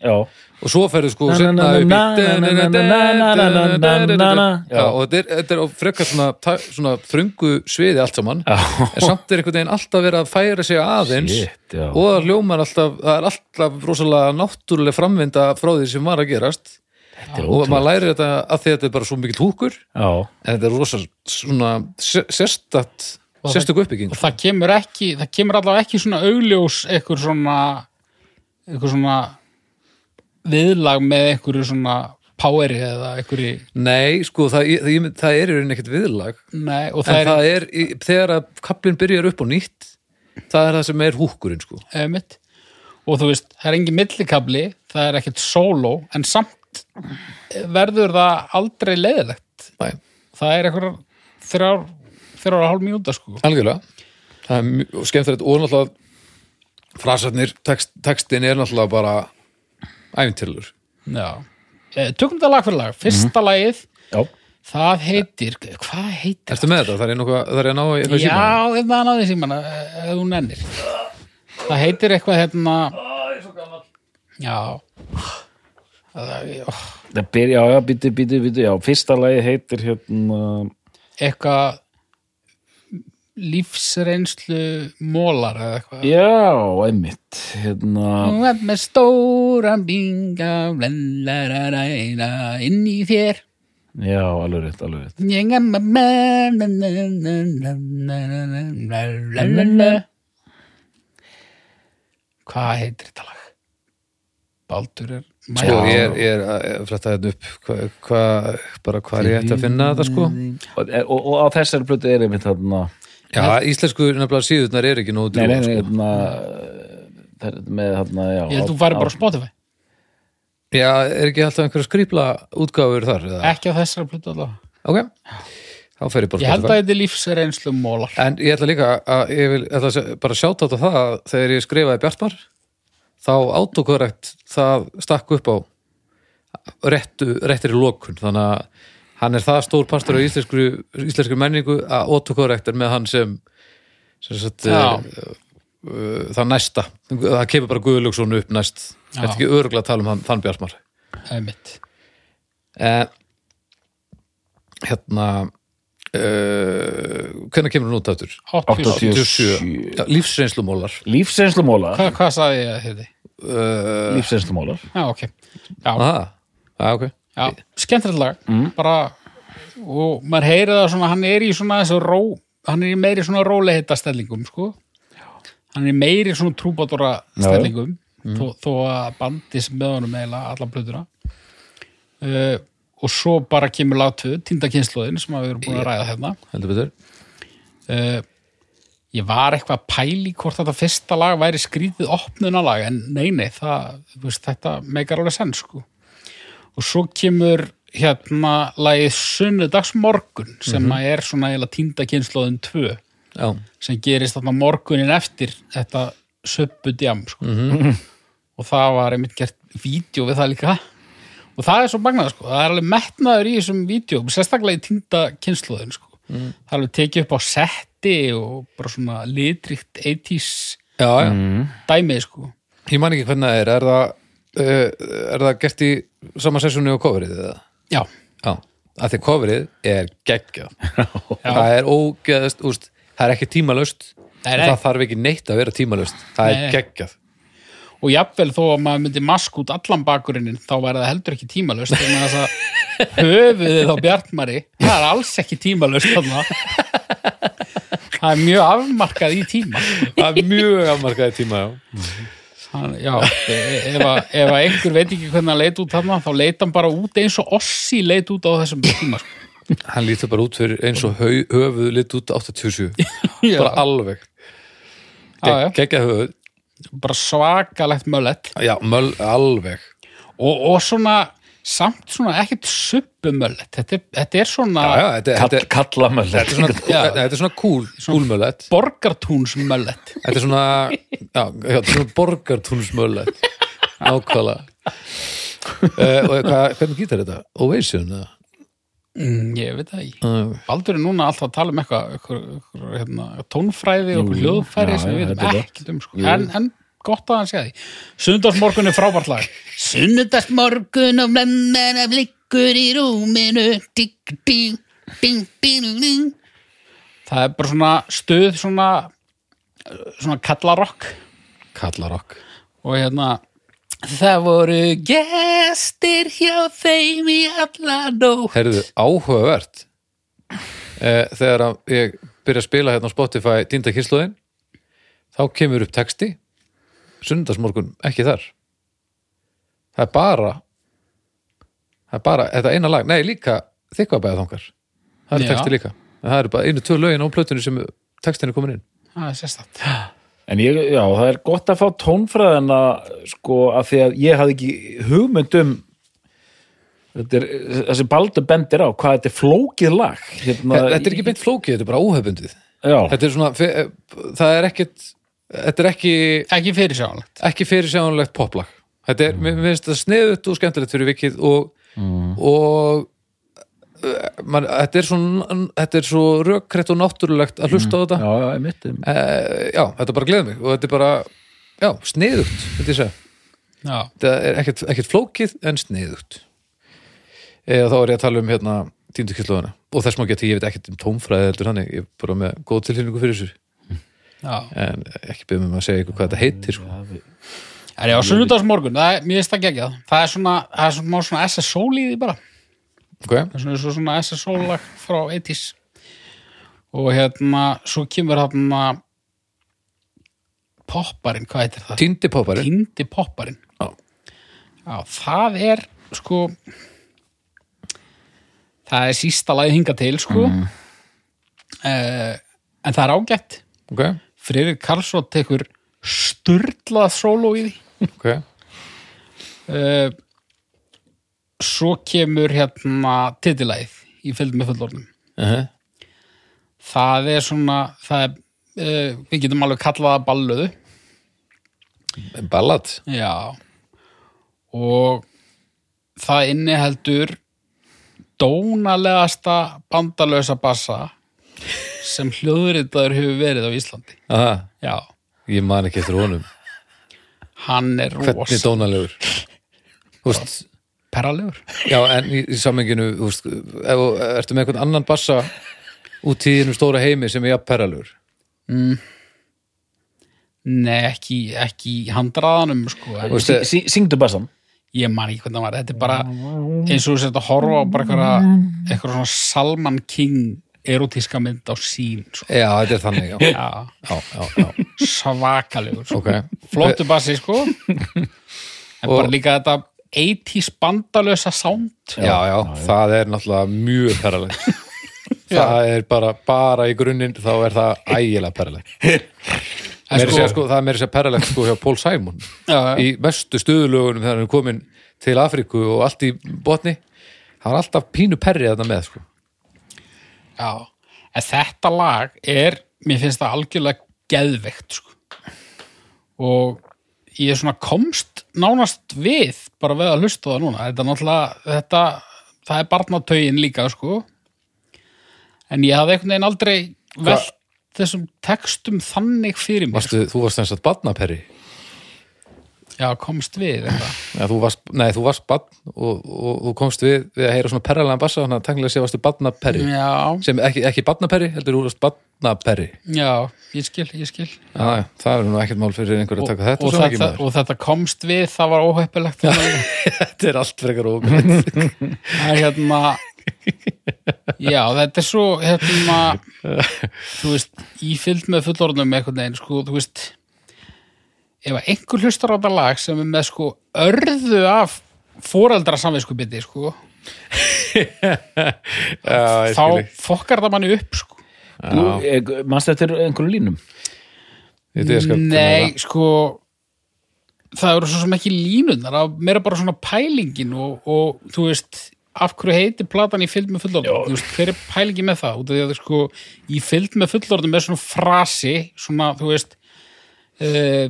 Já, og svo ferðu sko og þetta er, er frekar svona, þröngu sviði allt saman en samt er einhvern veginn alltaf verið að færa sig aðeins og það hljómar alltaf, það er alltaf rosalega náttúrulega framvinda frá því sem var að gerast er og maður lærir þetta að því að þetta er bara svo mikill húkur en þetta er rosa svona sérstakt sérstök uppbygging. og það kemur ekki það kemur allavega ekki svona augljós eitthvað svona eitthvað svona viðlag með einhverju svona poweri eða einhverju Nei, sko, það, það, það er í rauninni ekkert viðlag. Nei, og en það er það er, í- þegar að kaplinn byrjar upp á nýtt það er það sem er húkurinn sko. Emitt og þú veist, það er engin millikabli það er ekkert sóló en samt verður það aldrei leiðilegt. Næ, það er eitthvað þrjár þrjár og hálf mínúta sko. Algjörlega. Það er mjög skemmtilegt og náttúrulega frasarnir, text, textin er náttúrulega bara æfintilur já, Eh, tökum þetta lag fyrir lag. Fyrsta lagið, Já, það heitir hvað heitir Ertu með þetta? Það er nokkuð, það er að ná í eitthvað síma Já, þetta er náðið síman ef þú nennir. Það heitir eitthvað hérna Já. Það er ó, það byrja, já, já, býtu, býtu, býtu Já, fyrsta lagi heitir hérna eitthvað lífsreynslu mólar eða eitthvað. Já, einmitt Hérna. Með stóran binga inn í þér. Já, alveg rétt, alveg rétt. Ég er með Hvað heitir þetta lag? Baldur er Sko, ég er, ég er að frætta þetta upp hvað, hva, bara hvað er ég ætti að finna þetta sko. Og, og, og á þessari plötu er einmitt hérna Já, íslensku nefnilega síðurnar er ekki nógu Nei, nei, nei, sko. hérna það er með hérna, já Ég held þú færi bara á Spotify Já, er ekki alltaf einhverja skrýpla útgáfur þar? Eða? Ekki á þessari plötu allavega Ok, þá fer ég bara á Ég held að Spotify. þetta er lífsreynslu mólar En ég ætla líka að ég vil ætla að se- bara sjáta á það að þegar ég skrifaði Bjartmar þá autokorrekt það stakk upp á réttu, réttir í lokun þannig að hann er það stór partur af íslensku, íslensku menningu að autokorrekt er með hann sem, sem sagt, uh, uh, það næsta. Það kemur bara Guðlöksson upp næst. Þetta er ekki örgulega að tala um hann, þann Bjartmar. Einmitt. en hérna uh, hvernig kemur hún út aftur? 87 87. Já, lífsreynslumólar Lífsreynslumólar Hvað, hvað sagði ég að uh, Lífsreynslumólar Já, ok. Já, aha, já, ok já. Skemmtilegt lag. Bara, og maður heyri það svona hann er í svona þessu ró hann er í meiri svona róleheita stellingum sko. Hann er í meiri svona trúbátora stellingum þó, þó að bandi sem með honum eiginlega alla blöðuna uh, og svo bara kemur lag 2, týnda kynnslóðin sem að við erum búin að ræða hérna. Heldur betur. Uh, ég var eitthvað að pæli hvort þetta fyrsta lag væri skrítið opnunalag en nei, nei, það, veist, þetta meikar alveg senn sko og svo kemur hérna lagið sunnudagsmorgun sem að er svona eiginlega týnda kynnslóðin 2 já, sem gerist þarna morgunin eftir þetta söppudjam sko. og það var einmitt gert vídeo við það líka. Og það er svo magnað sko, það er alveg metnaður í þessum vídeo, sérstaklega í týnda kynnslóðin sko, það er alveg tekið upp á setti og bara svona litrikt 80s já, já. dæmi sko. Ég man ekki hvernig það er. Er það, er það gert í sama sessjónu og coverið eða? já, já, að því coverið er geggjað. <laughs> Það er ógeðast, úst, það er ekki tímalöst Nei, nei. það þarf ekki neitt að vera tímalöst það Nei, er geggjað. Og jafnvel þó að maður myndi mask út allan bakurinn þá væri það heldur ekki að höfuðið á Bjartmari það er alls ekki tímalöst þannig það er mjög afmarkað í tíma. Það er mjög afmarkaði tíma, já Hann, já, e- ef, að, ef að einhver veit ekki hvernig hann leit út þarna þá leit hann bara út eins og Ossi leit út á þessum tíma sko. hann lítur bara út fyrir eins og hau, höfuð lit út 87, <laughs> Já. bara alveg. Geggjað höfuð. Bara svakalegt möllett já, möl, alveg. Og, og svona samt svona ekkert suppumöllett þetta, þetta er svona já, já, þetta, Kall, þetta, Kallamöll þetta er svona, Já. þetta er svona cool, cool möllet borgartúnsmöllett þetta er svona, já, já, þetta er svona borgartúnsmöllet. Ákvæða uh, og hvað, hvernig gítar þetta? Ovation eða? mm, ég veit það ekki. Uh, Baldur er núna alltaf að tala um eitthvað, hérna, tónfræði og hljóðfæri sem við þetta er veitum ekkert um sko. en, en gott að hann sé því. Sundagsmorgun er frábært lag. Sundagsmorgun og blemmena blikkur í rúminu. Digg, digg, ding, ding, ding. Það er bara svona stuð svona svona kallarokk. Kallarokk. Og hérna Það voru gestir hjá þeim í alla nótt. Herðu, áhugavert. Eh, Þegar að ég byrja að spila hérna á Spotify Dínda kyslóðin þá kemur upp texti Sundarsmorgun, ekki þar. Það er bara það er bara, þetta eina lag, nei líka þykvabæða það er texti líka. En það eru bara einu, tvö lögin á plötunni sem textin er komin inn. Það er sérstætt En ég, já, það er gott að fá tónfræðina sko að því að ég hafði ekki hugmynd um þetta er, þessi baldur bendir á hvað þetta er flókið lag hérna, Þetta er ekki beint flókið, þetta er bara óhefbundið Já, Þetta er svona, það er ekkit þetta er ekki Ekki fyrir sjálflegt ekki fyrirsjánulegt poplag þetta er, mér mér finnst þetta sniðut og skemmtilegt fyrir vikið og, og uh, man, þetta er svo þetta er svo rökkrett og náttúrulegt að hlusta á þetta. Já, já, ég mitt uh, já, þetta bara gleður mig og þetta er bara, já, sniðugt þetta þetta er ekkert, ekkert flókið en sniðugt. Eða þá er ég að tala um hérna tíndu kyslóðina og þess má geta, ég veit ekkert um tómfræði heldur hann, ég er bara með góð tilhynningu fyrir þessu en ekki byrjum um að segja ykkur hvað þetta heitir sko. Það er á sunnudagsmorgun, það er, mér finnst það geggjað Það er svona, það er svona, svona SSO líði bara okay. Það er svona, svona, svona SSO lag frá 80s og hérna svo kemur hérna popparinn, hvað heitir það? Týndi poppari Týndi popparinn Já. Já, það er sko það er sísta lagi hinga til sko mm. en það er ágætt okay. Friðrik Karlsson tekur sturlað sóló í því. Okay. uh, svo kemur hérna titilæð í fylgd með fullorðnum. Uh -huh. það er svona það er, uh, við getum alveg kallað það balluðu ballad? Já. Og það inniheldur dónalegasta bandalösa bassa sem hljóðritaður hefur verið á Íslandi. Aha, já, ég man ekki eftir honum. Hann er Hvernig rosa dónalegur? Þú veist, perralegur? Já, en í, í sammenginu veist, ef, ertu með einhvern annan bassa út í þínum stóra heimi sem er jafn perralur Nei, ekki, ekki í handraðanum sko. en Veistu, Sí, sí, Syngdu bassan. Ég man ekki hvernig það var. Þetta er bara eins og þú sért að horfa á bara eitthvað, eitthvað svona Salman King erotíska mynd á sín sko. Já, þetta er þannig, já, Já, já, já, já. svakalegur sko. ok flottu bassi sko en Og- bara líka þetta 80s bandalösa sound já, já, það er náttúrulega mjög perralegt það er bara, bara í grunninn þá er það ægilega perralegt sko- segja, sko, það er meira sér perralegt sko hjá Paul Simon Já, já. í mestu stöðulögunum þegar hann er komin til Afríku og allt í botni hann er alltaf pínu perri þetta með sko. Já, en þetta lag er, mér finnst það algjörlega geðveikt sko. og ég svona komst nánast við bara við að hlusta það núna. Þetta er náttúrulega, þetta það er barnatögin líka sko. En ég hafði einhvern veginn aldrei velt þessum textum þannig fyrir mér. Varstu, þú varst þess að badnaperri já, komst við ja, þú varst, nei, þú varst badn og, og, þú komst við, við að heyra svona perralega bassa þannig að tangilega sé varstu badnaperri já, sem ekki, ekki badnaperri, heldur þú varst badnaperri já, ég skil, ég skil. Já, það er nú ekkert mál fyrir einhver að taka þetta og, ekki þetta, og þetta komst við, það var óheppilegt <laughs> Þetta er allt frekar ógætt. Það er hérna Já, þetta er svo hérna <laughs> þú veist, í fylgd með fullorðnum einhvern veginn, sko, þú veist ef einhver hlustar á þetta lag sem er með sko örðu af foreldra samviskubiti, sko <laughs> Já, þá fokkar það manni upp, sko. Manstu eftir einhverju línum? Ég veit ég skal- Nei, sko það eru svo sem ekki línunar það er meira bara svona pælingin og, og þú veist, af hverju heitir platan í fylgd með veist, hver er pælingin með það, út af því að sko í fylgd með fullorðnum er svona frasi svona, þú veist uh,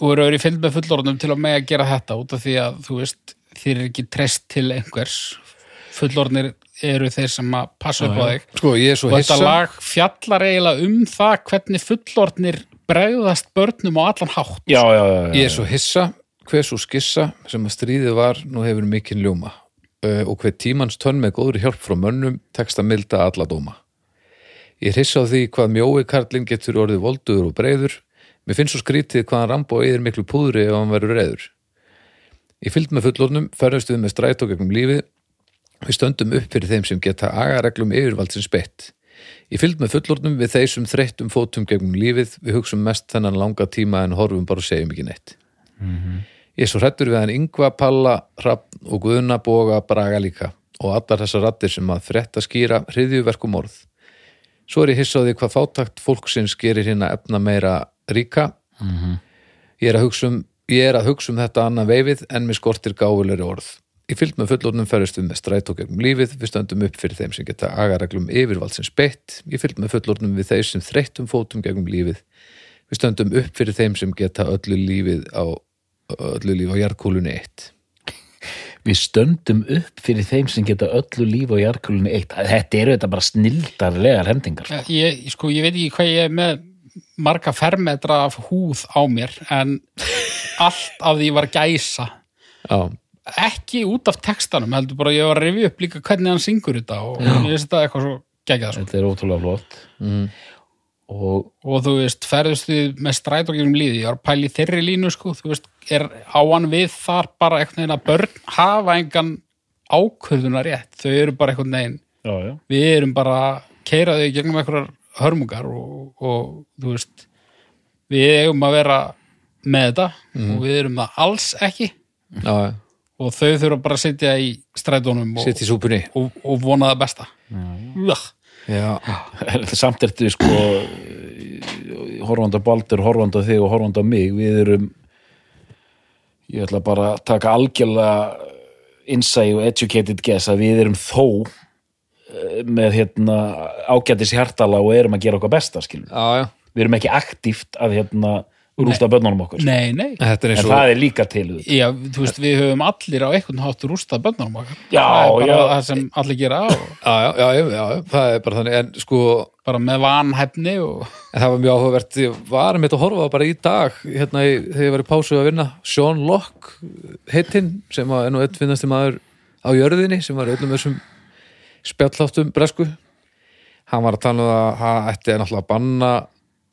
og eru í fylgd með fullorðnum til að með að gera þetta, út af því að þú veist, þér er ekki treyst til einhvers. Fullorðnir eru þeir sem að passa upp á þig. Sko, ég er svo og þetta lag fjallar eiginlega um það hvernig fullorðnir bregðast börnum á allan hátt. Já, já, já, já. Ég er svo hissa. Hver svo skissa sem að stríðið var nú hefur mikinn ljóma. Uh, og hver tímans tönn með góðri hjálp frá mönnum tekst að milda alla dóma. Ég hissa á því hvað mjói karlinn getur orðið volduður og breyður. Mér finnst svo skrítið hvað hann rambo eðir miklu púðri ef hann verður reyður. Ég fylgd með fullornum, ferðumst við með strætó gegnum lífið. Við stöndum upp fyrir þeim sem geta agareglum yfirvaldsins beitt. Ég fylgd með fullornum við þeir þreyttum fótum gegnum lífið. Við hugsum mest þennan langa tíma en horfum bara og segjum ekki neitt. Ég er svo hrættur við hann Yngva, Palla, Hrafn og Guðna Boga Braga líka og allar þessar rattir sem að frétta skýra hriðjuverkum orð. Svo er ég hissaði hvað fátakt fólksins gerir hérna efna meira ríka. Ég er að hugsa um Ég er að hugsa um þetta annað veifið en mér skortir gáfulegri orð. Ég fylgd með fullorðnum ferðist við með strætó gegnum lífið, við stöndum upp fyrir þeim sem geta agareglum yfirvaldsins beitt. Ég fylgd með fullorðnum við þeir sem þreyttum fótum gegnum lífið. Við stöndum upp fyrir þeim sem geta öllu lífið á öllu líf á jarðkúlunni eitt. Við stöndum upp fyrir þeim sem geta öllu líf á jarkulunni eitt. Þetta eru þetta bara snildarlegar hendingar. sko. ég, sko, ég veit ekki hvað ég er með marga fermetra af húð á mér en allt af því var gæsa Já, ekki út af textanum heldur bara ég var að rifja upp líka hvernig hann syngur þetta og ég veist þetta eitthvað svo geggjað sko. Þetta er ótrúlega flott. Og og þú veist, ferðust þið með strætókjum líði, ég var að pæla í þeirri línu sko, þú veist, er áan við þar bara einhvern veginn að börn hafa engan ákvörðunar rétt, þau eru bara já, já. við erum bara keiraði gegnum einhverjar hörmungar og, og þú veist við eigum að vera með þetta og við erum það alls ekki já, og þau þurfa bara að sitja í strætónum og, sitt í súpunni. og, og vona það besta Ugh. Já, <laughs> Samt ertu sko horfandi á Baldur, horfandi á þig og horfandi á mig. Við erum ég ætla bara að taka algjörlega insight og educated guess að við erum þó með hérna ágætis hjartala og erum að gera okkar besta já, já. Við erum ekki aktíft að hérna rústa bönnunum okkur. Nei, nei Þetta er En eins og... það er líka til. Já, veist, við höfum allir á einhvern hátt rústað bönnunum okkar Já, það er bara já. það sem allir gera og Já, já, já, já, já, það er bara þannig, en sko, bara með vanhæfni og það var mjög áhugavert, ég var með að horfa bara í dag, hérna, í, þegar ég var í pásu að vinna, Sean Locke, heitinn, sem var enn og einn finnasti maður á jörðinni, sem var í öllum þessum spjalláttum bresku, hann var að tala um að það ætti náttúrulega að banna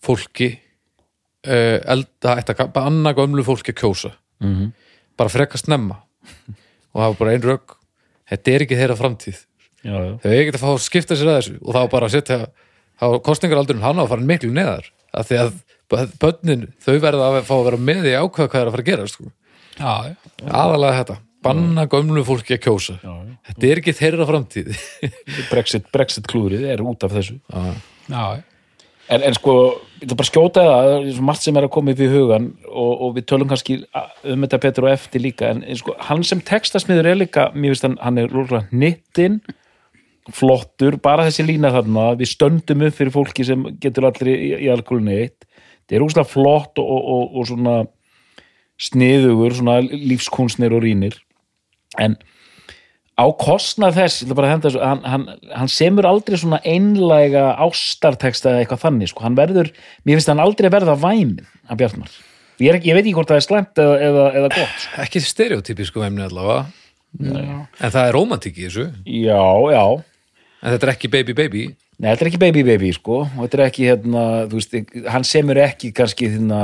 fólki uh, elda, ætti að banna gömlu fólki að kjósa Mhm. bara frekar snemma <laughs> og það var bara ein rögg þetta er ekki þeirra framtíð já, já. þau ekki að fá að skipta sér að þessu og þá var bara að setja þá kostningaraldurinn hann á að fara miklu neðar af því að bönnin þau verða að fá að vera með í ákveða hvað er að fara að gera sko. já, já. aðalega þetta, banna gömlu fólki að kjósa. Já, já. þetta er ekki þeirra framtíð. <laughs> Brexit, Brexit klúrið er út af þessu. Já. En, en sko, ég ætla bara að skjóta það er svo margt sem er að koma upp í hugan og, og við tölum kannski um þetta betur og eftir líka, en, en sko, hann sem textasmiður er líka, mér finnst hann, hann er rúlega nittin, flottur bara þessi lína þarna, við stöndum upp fyrir fólki sem getur allir í, í alkoholinu eitt, þetta er rúslega flott og, og, og, og svona sniðugur, svona lífskunstnir og rínir, en á kostnað þess, ég ætla bara að henda þessu, hann, hann, hann semur aldrei svona einlæga ástarteksta eða eitthvað þannig, sko, hann verður, mér finnst hann aldrei verða væmin að Bjartmar. Ég, er ég veit ekki hvort það er slæmt eða, eða, eða gott, sko. ekki stereotypísku emni allavega. En það er romantík í þessu. Já, já, en þetta er ekki baby baby. Nei, þetta er ekki baby baby, sko, og þetta er ekki, hérna, þú veist, hann semur ekki kannski, hérna,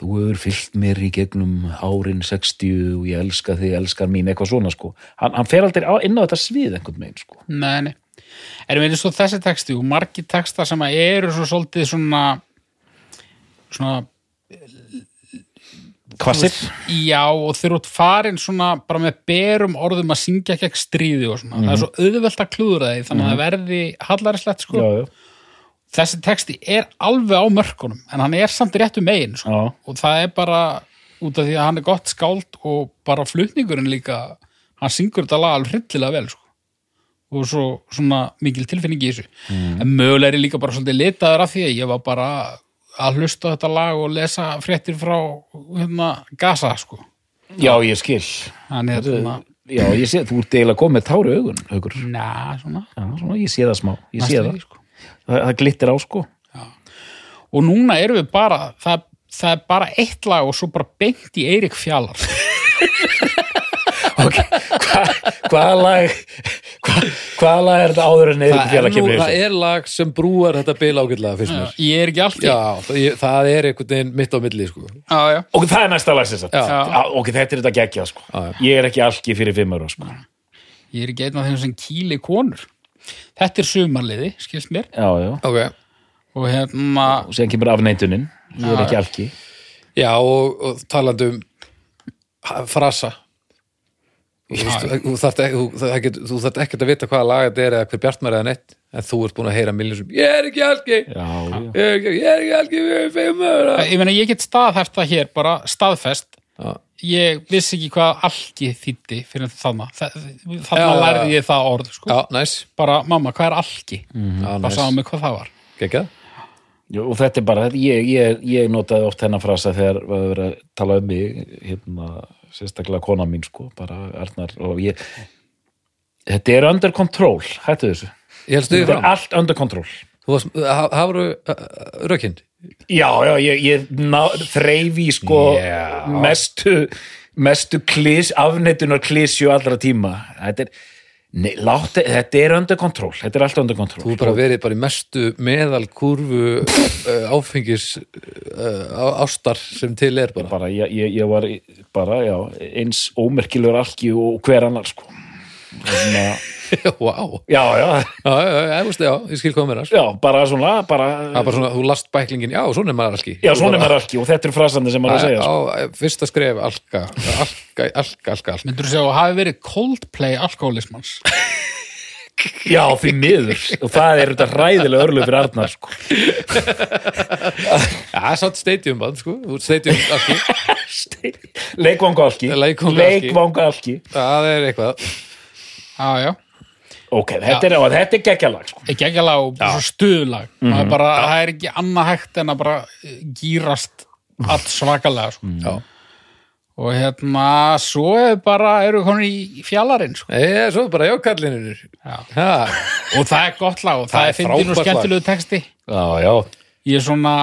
þú hefur fyllt mér í gegnum árin 60 og ég elska þig, elskar mín, eitthvað svona, sko. Hann, hann fer aldrei á, inn á þetta svið einhvern megin, sko. Nei, nei. Erum við svo þessi texti og margir texta sem eru svo svolítið svona svona Hvassir? já og þeir eru farin svona bara með berum orðum að syngja ekki stríði og svona, það er svo auðvelt að klúðra því þannig að það verði hallarislegt sko Já, já, þessi texti er alveg á mörkunum en hann er samt réttu megin sko. og það er bara út af því að hann er gott skáld og bara flutningurinn líka hann syngur þetta lag alveg hryllilega vel sko. og svo svona mikil tilfinning í þessu en mögulega er ég líka bara svolítið litaður af því að ég var bara að hlusta þetta lag og lesa fréttir frá hérna, Gaza sko. Já, ég skil. hann er hérna Já, ég sé, þú ert eiginlega komið með tári í augun, na, svona, svona, ég sé það smá, ég sé næstu það. því, sko. Það. Það glittir á, sko. og núna erum við bara það, það er bara eitt lag og svo bara beint í Eirik Fjallar <laughs> Ok, hva, hvaða lag, hva, hvaða lag er þetta áður en það er, Fjallar kemur í það þessu? er lag sem brúar þetta bil ágætlega fyrst mér ég er ekki allt í já, það, það er einhvern veginn mitt á milli sko. já, já. Ok, það er næsta lag sem sagt. Já. Já, Ok, þetta er þetta geggjað, sko. Já, já. Ég er ekki alki fyrir fimm ára, sko. ég er ekki einn af þeim sem kýli konur þetta er sumarliði, skilst mér Já, já. ok, og hérna, Og síðan kemur afneitunin. Ég er ekki alki. já og, og talandi um frasa þú þarft ekkert að vita hvaða lag þetta er eða hver bjartmar eða neitt en þú ert búin að heyra milljón sem ég er ekki algi ég Já, já. er ekki, ég er ekki algi ára ég meina ég get staðhæft það hér bara staðfest Já. Ég vissi ekki hvað alki þýtti fyrir þarna Þa- þarna Já, já, lærði ég það orð sko. já, næs, bara mamma, hvað er alki? já, þá næs. sagði mig hvað það var Jú, og þetta er bara, þetta, ég, ég, ég notaði oft hennar frasa þegar var verið að tala um mig, hérna, sérstaklega kona mín, sko, bara Arnar, og ég, þetta er under control, hættu þessu. ég Þetta er allt under control. þú varst, ha- hafðu rökinn Já, já, ég, ég í, sko, Já. mestu, mestu klís, afneitunar klísju allra tíma. Þetta er, nei, láta, þetta er under control, þetta er allt under control. þú er bara verið bara í mestu meðalkurvu uh, <laughs> áfengis uh, ástar sem til er bara bara, ég, ég, var bara, já, eins ómerkilegur alki og hver annar, sko. <laughs> Wow. já, já, já, já, já, já, veist, já, ég skil mér Já, bara svona, bara, það er bara svona, þú last bæklingin, já, svona er maður alki. Já, svona er maður alki og þetta er frasandi sem maður að segja, sko. á, fyrsta skref, alka alka, alka, alka, alka. Myndur þú segja að hafi verið Coldplay alkoholismans <laughs> Já, því miður, og það er þetta ræðilega örlug fyrir Arnar, sko. já, það er satt stadium band, sko, stadium <laughs> alki, Leikvanga alki. Leikvanga alki. það er eitthvað já, já, Ok, þetta er, þetta er geggjalag, sko. ekki ekki lag og svo stuðlag. Það er bara, það er ekki annað hægt en að bara eh, gýrast allt svakalega sko. já, og hérna, svo er bara eru konur í fjallarinn sko. eða, svo bara jákallinur Já. ha, og það er gott lag og það, Það er er fyndin og skemmtilegu texti. Já, já. ég er svona,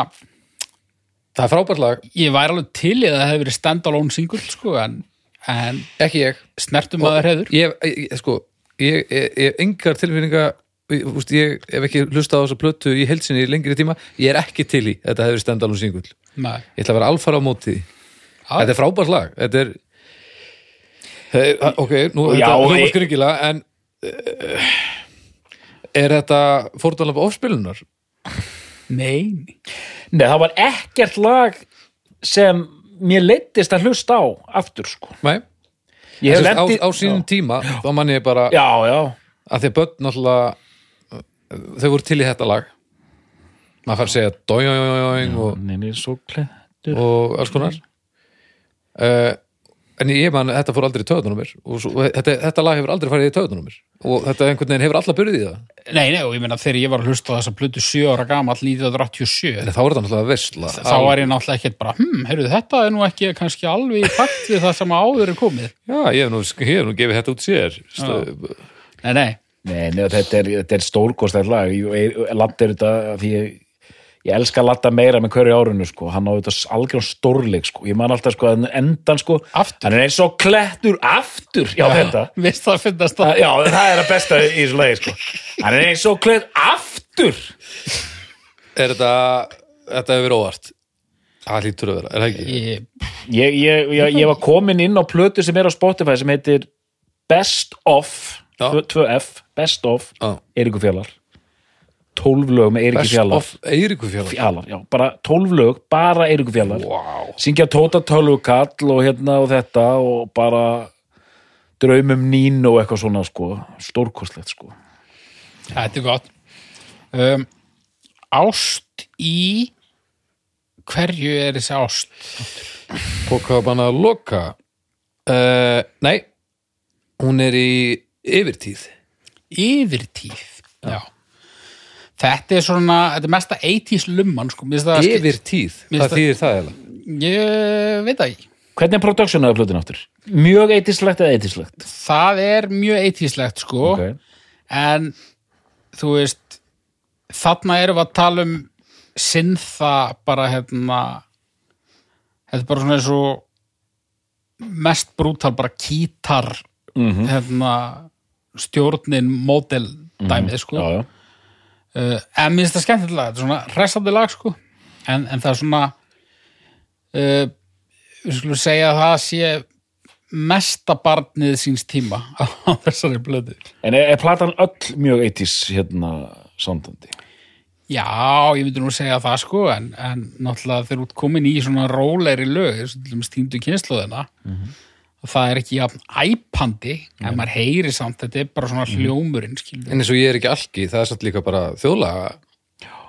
það er frábært lag, ég væri alveg til í að það hefur verið stand-alone single sko, en, en ekki ég. Snertum að það hefur ég, ég, sko ég ég- ég hef engar tilfinninga úst, ég hef ekki hlustað á þessa plötu í heilsinni í lengri tíma, ég er ekki til í þetta hefur stendalum singull, Nei. ég ætla að vera alfara á móti því, þetta er frábært lag. Þetta er Hey, ok, nú Já, þetta hljóma skringilega en uh, er þetta fórtalega ofspilunar? Nei. Nei, það var ekkert lag sem mér leittist að hlusta á aftur, sko. Nei, Ég hef Sest, á, á sínum tíma þá mann ég bara Já, já, að að börn náttúrulega þau voru til í þetta lag. Maður fær að segja doing og, og alls konar. Uh, en ég man þetta fór aldrei í töðunum mér og svo, þetta, þetta lag hefur aldrei farið í töðunum mér og þetta einhvern veginn hefur alla byrðið í það Nei, nei, og ég meina þegar ég var að hlusta á þessa plötu 7 ára gamall 1987 en þá er þetta náttúrulega veistla þá var ég náttúrulega ekkert bara, hm, heyrðu þetta er nú ekki kannski alveg í takt við það sem áður er komið. já, ég hef nú, ég hef nú gefið þetta út sér Nei, nei, Nei, nei, þetta er, þetta er stórkostæð lag. Ég ladd er þetta því ég, ég elska að ladda meira með hverju árinu, sko. Hann á þetta algjörn stórleik, sko. Ég man alltaf, sko, að endan, sko. Aftur. Hann er eins og klettur aftur. Já, þetta. <laughs> Vist það finnast það? Já, það er að besta í þessu lagi, sko. Hann er eins og klettur aftur. er þetta þetta hefur verið óvart það lítur að vera, er það ekki? Ég, Ég, ég, ég, var komin inn á plötu sem er á Spotify sem heitir Best Of Já. 2F, Best Of Já. Eiríkur Fjallar 12 lög með Best Fjallar of Eiríku fjallar Fjallar, já, bara 12 lög, bara Eiríkur Fjallar wow. syngja Tóta Tölvukall og hérna og þetta og bara draumum nín og eitthvað svona sko, stórkostlegt sko þetta er gott. Um, ást í hverju er þessi ást? Pokabanna Loka uh, Nei Hún er í yfirtíð Yfirtíð. Já. Þetta er svona, þetta er mesta 80s lumman, sko. Það Yfirtíð, Mér hvað þýðir það eða? Ég veit það ekki. Hvernig er production af plötun áttur? Mjög eitislegt eða eitislegt? Það er mjög 80slegt, sko. Ok. en þú veist þarna erum við að tala um sinnþa bara hérna þetta er bara svona eins og mest brútal bara kítar Mhm. hérna stjórnin mótel dæmið sko Já, já. Uh, en minnst það skemmtilega, þetta er svona hressandi lag sko. En, en það er svona uh, við skulum segja að það sé mesta barnið síns tíma <laughs> á þessari blöðu En er, er platan öll mjög eitis hérna sándandi? Já, ég myndi nú segja það sko en, en náttúrulega þeir út komin í svona rólegri lög, dæmis týndu kynsluðina og það er ekki jafn æpandi, en maður heyri samt þetta er bara svona hljómurinn skilur. En eins og ég er ekki algi, það er satt líka bara þjóðlaga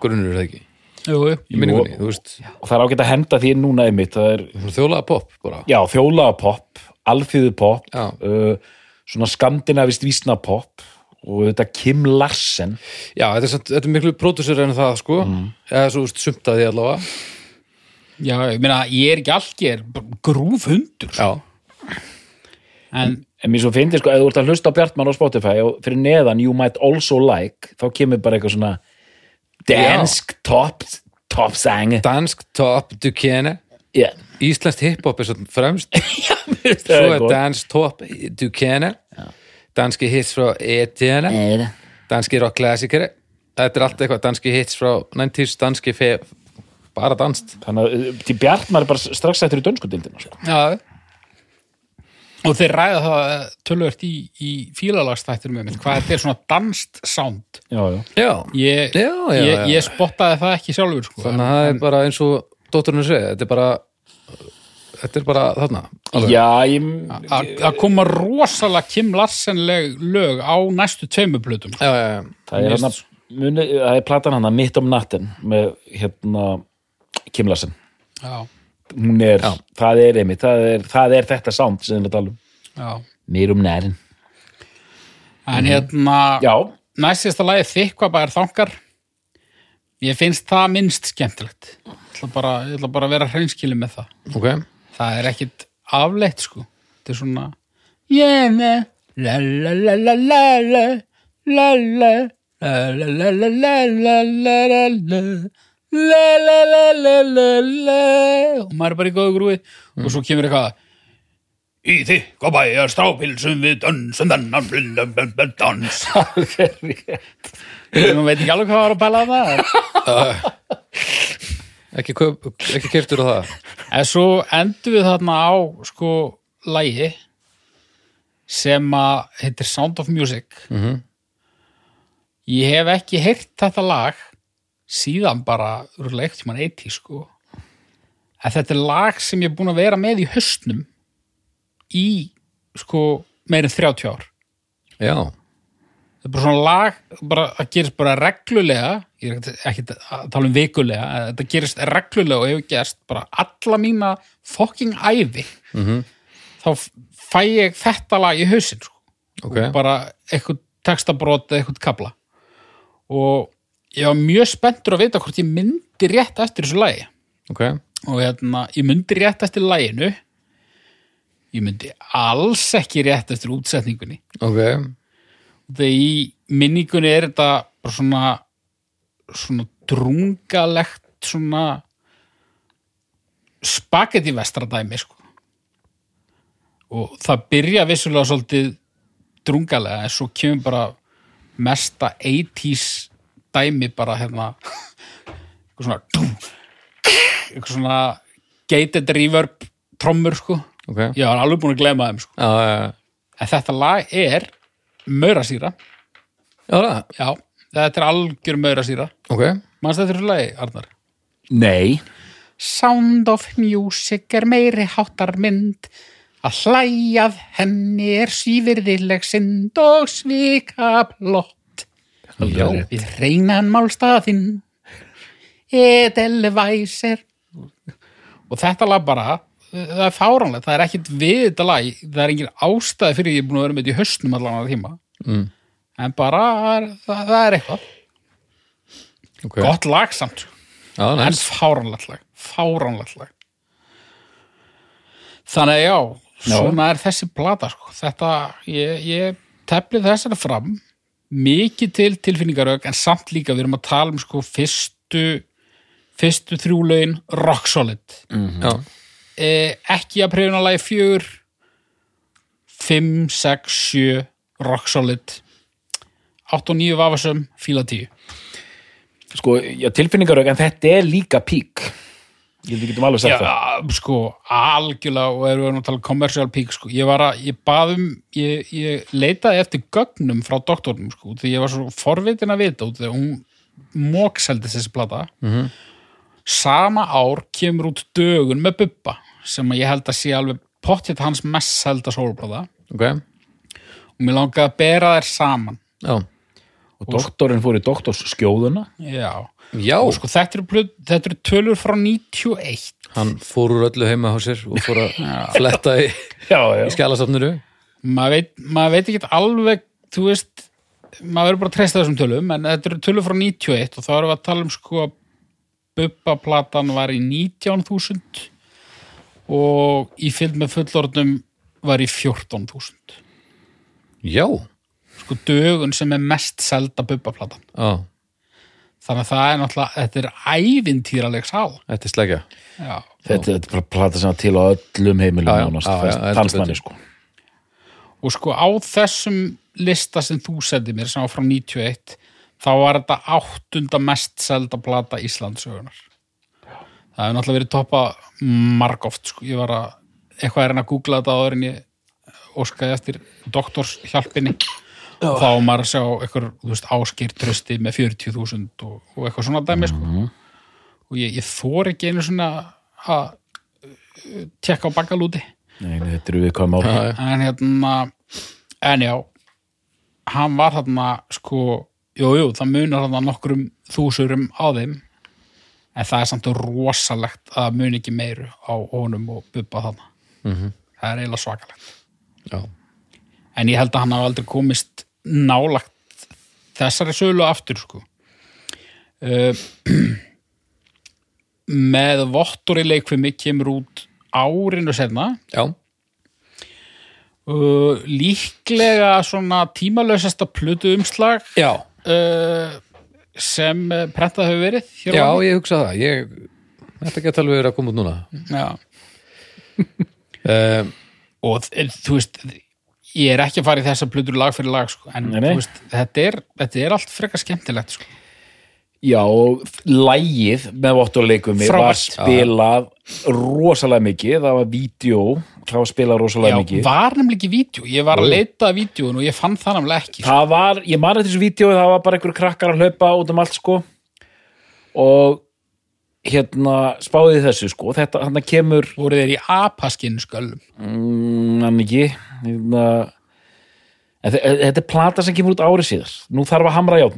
grunnur er það ekki? Jú, jú. minningunni, veist, Og það er ágætt að henda því núna einmitt, það er, þjóðlaga pop bara. Já, þjólaða pop, alþýðu pop, uh, svona skandinavist vísna pop og þetta Kim Larsen. Já, þetta er, samt, þetta er miklu pródusur en það sko. Eða svo veist, sumt að því allavega. Já, ég meina, ég er ekki algi, ég er bara grúf hundur Já, en En mér svo finnir sko, ef þú ert að hlusta á Bjartmann á Spotify og fyrir neðan You Might Also Like, þá kemur bara eitthvað svona dansk top, top sang. dansk top Duquesne Já, Íslenskt hiphop er svona fremst. <laughs> Svo er er gott. dansk top Duquesne Danski hits frá Etienne Nei, Danski rock klassikeri Þetta er allt eitthvað, danski hits frá 90s, danski bara danst Þannig að til Bjartmann er bara strax eftir í dönskudildina sko. Já Og þeir ræða það tölvört í, í fílalagstættir með mér, hvað þetta er svona danst sound. Já, já. Já, Ég, Já, já, ég, já. ég spottaði það ekki sjálfur, sko. þannig að það er bara eins og dótturinn segja, þetta er bara þetta er bara þarna alveg. Já, ég... Að að koma rosalega Kim Larsenleg lög á næstu tveimuplutum. já, já, já. Það það er platan hana mitt om natten með hérna Kim Larsen. Já, Hún er, Já. það er einmitt, það er, það er þetta sound sem við tala um. já. Mér um nærin. En hérna, Já, næstista lagi þykva er þangar. Ég finnst það minnst skemmtilegt. Ég ætla bara, ég ætla bara að vera hreinskili með það. ok Það er ekkit afleitt, sko. Þetta er svona Yeah, la la la la la la la la la la la la la la la la la la la la la la la la og maður er bara í góðu grúi. Og svo kemur eitthvað Í þykka bæjar strápilsum við dönsum þennan blindum dans. <laughs> Ég veit ekki alveg hvað var að bæla það. Ekki, kaup, ekki keiftur á það. En svo endur við þarna á sko lægi sem að heitir Sound of Music. Mhm. Ég hef ekki heyrt þetta lag síðan bara leikt tímann 80 sko. En þetta er lag sem ég er búin að vera með í höstnum í sko meirinn 30 ár. Já, þetta er bara svona lag bara, það gerist bara reglulega ég er ekkert- ekkert að tala um vikulega þetta gerist reglulega og hefur gerst bara alla mína fucking æfi Mhm. þá f- fæ ég þetta lag í hausinn sko. ok. Og bara eitthvað textabrót eða eitthvað kabla og ég var mjög spenntur að vita hvort ég myndi rétt eftir þessu lagi. Ok, og hérna, ég myndi rétt eftir laginu. Ég myndi alls ekki rétt eftir útsetningunni. Ok. Þegar í minningunni er þetta bara svona svona drungalegt svona spagetti vestradæmi sko. og það byrja vissulega svolítið drungalega en svo kemur bara mesta 80s dæmi bara hérna eitthvað svona eitthvað svona gated reverb trommur sko. Ok, ég var alveg búin að glema þeim sko. Já, já, já. En þetta lag er maurasýra. Já, Já, þetta er algjör maurasýra. ok. Manst þetta fyrir lagi, Arnar? Nei, Sound of music er meiri háttar mynd. Að hlæjað henni er svífyrðileg synd og svika blott. Já. Við reynan málstaðinn Edelweiser. Og þetta lag bara það er fáránlegt, það er ekkit við þetta lag. Það er engin ástæði fyrir ég er búin að vera með þetta í höstnum allan að tíma. Mm. en bara það það, er eitthvað. Ok, gott lag samt sko. já, en fáránlegt lag. Fáránlegt lag. Þannig að já, svona er þessi plata sko. þetta, ég, ég tefli þessari fram mikið til tilfinningarög en samt líka við erum að tala um sko fyrstu fyrstu þrjúlaugin rock solid. Já, eh, ekki að pröfuna lagi fjögur 5, 6, 7 rock solid. 8 og 9 vafasum, fíla 10 Sko, já, tilfinningarög, en þetta er líka pík. Við getum alveg sagt það. Sko, algjörlega og erum við að tala commercial peak, sko. Ég var að, ég baðum, ég, ég leitaði eftir gögnum frá doktornum, sko, því ég var svo forvitin að vita út þegar hún mókseldi þessi plata. -hmm. Sama ár kemur út dögun með Bubba, sem ég held að sé alveg pottið hans mest selda sólplata ok og mér langaði að bera þær saman. Já, Og doktorinn fór í doktorsskjóðuna. Já. Já. Og sko, þetta eru, plut, þetta eru tölur frá 91. hann fór úr öllu heima á sér og fór að <laughs> fletta í, <laughs> í skjálasafnuru maður veit, maður veit ekki alveg, þú veist maður verður bara að treysta þessum tölum en þetta eru tölur frá 91 og þá erum við að tala um sko að bubbaplatan var í 19.000 og í fylg með fullorðnum var í 14.000 Já, sko dögun sem er mest selda bubbaplatan. Já, þannig að það er náttúrulega, þetta er ævintýraleg sál þetta er slegja já, Þetta, þetta er bara plata sem er til á öllum heimilum Já, já, já, já, betur. sko. og sko á þessum lista sem þú sendi mér sem var frá 91 þá var þetta áttunda mest selda plata Íslandsögunar það hefur náttúrulega verið toppa margóft sko. ég var að eitthvað er hann að googla þetta áður en ég óskaði eftir doktorshjálpinni og þá var maður að sjá eitthvað, þú veist, áskýr trösti með 40.000 og, og eitthvað svona dæmi sko. og ég, ég þór ekki einu svona að uh, tekka á bakalúti Nei, þetta eru við. Já, já. en hérna en já hann var þarna sko jú, jú, það munar þarna nokkrum þúsurum á þeim en það er samt rosalegt að mun ekki meiru á honum og bubba þarna Mhm. það er eiginlega svakalegt Já, en ég held að hann hafa aldrei komist nálagt þessari sölu aftur sko. Uh, <clears throat> með vottur í leikfimi kemur út árinu senna já, uh, líklega svona tímalösasta plötu umslag já, uh, sem uh, prentað hefur verið hér já, ég hugsa það. Ég, Þetta geta alveg verið að koma út núna. Já. um, <laughs> og þú veist ég er ekki að fara í þessa plötur lag fyrir lag sko, en Nei, nei. veist, þetta, er, þetta er allt frekar skemmtilegt sko. Já, lægið með vottorleikumi var spilað rosalega mikið, það var vídeo, það var spilað rosalega Já, mikið. var nefnilega ekki vídeo, ég var að leita að vídeoun og ég fann það nefnilega ekki sko. Það var, ég eftir þessu vídeo, það var bara einhver krakkar að hlaupa út um allt sko og hérna spáði þessu sko, þetta hann kemur, voru þeir í apaskinn skölum mm, hann ekki, hérna, þe- þetta er plata sem kemur út árið síðar, nú þarf að hamra já,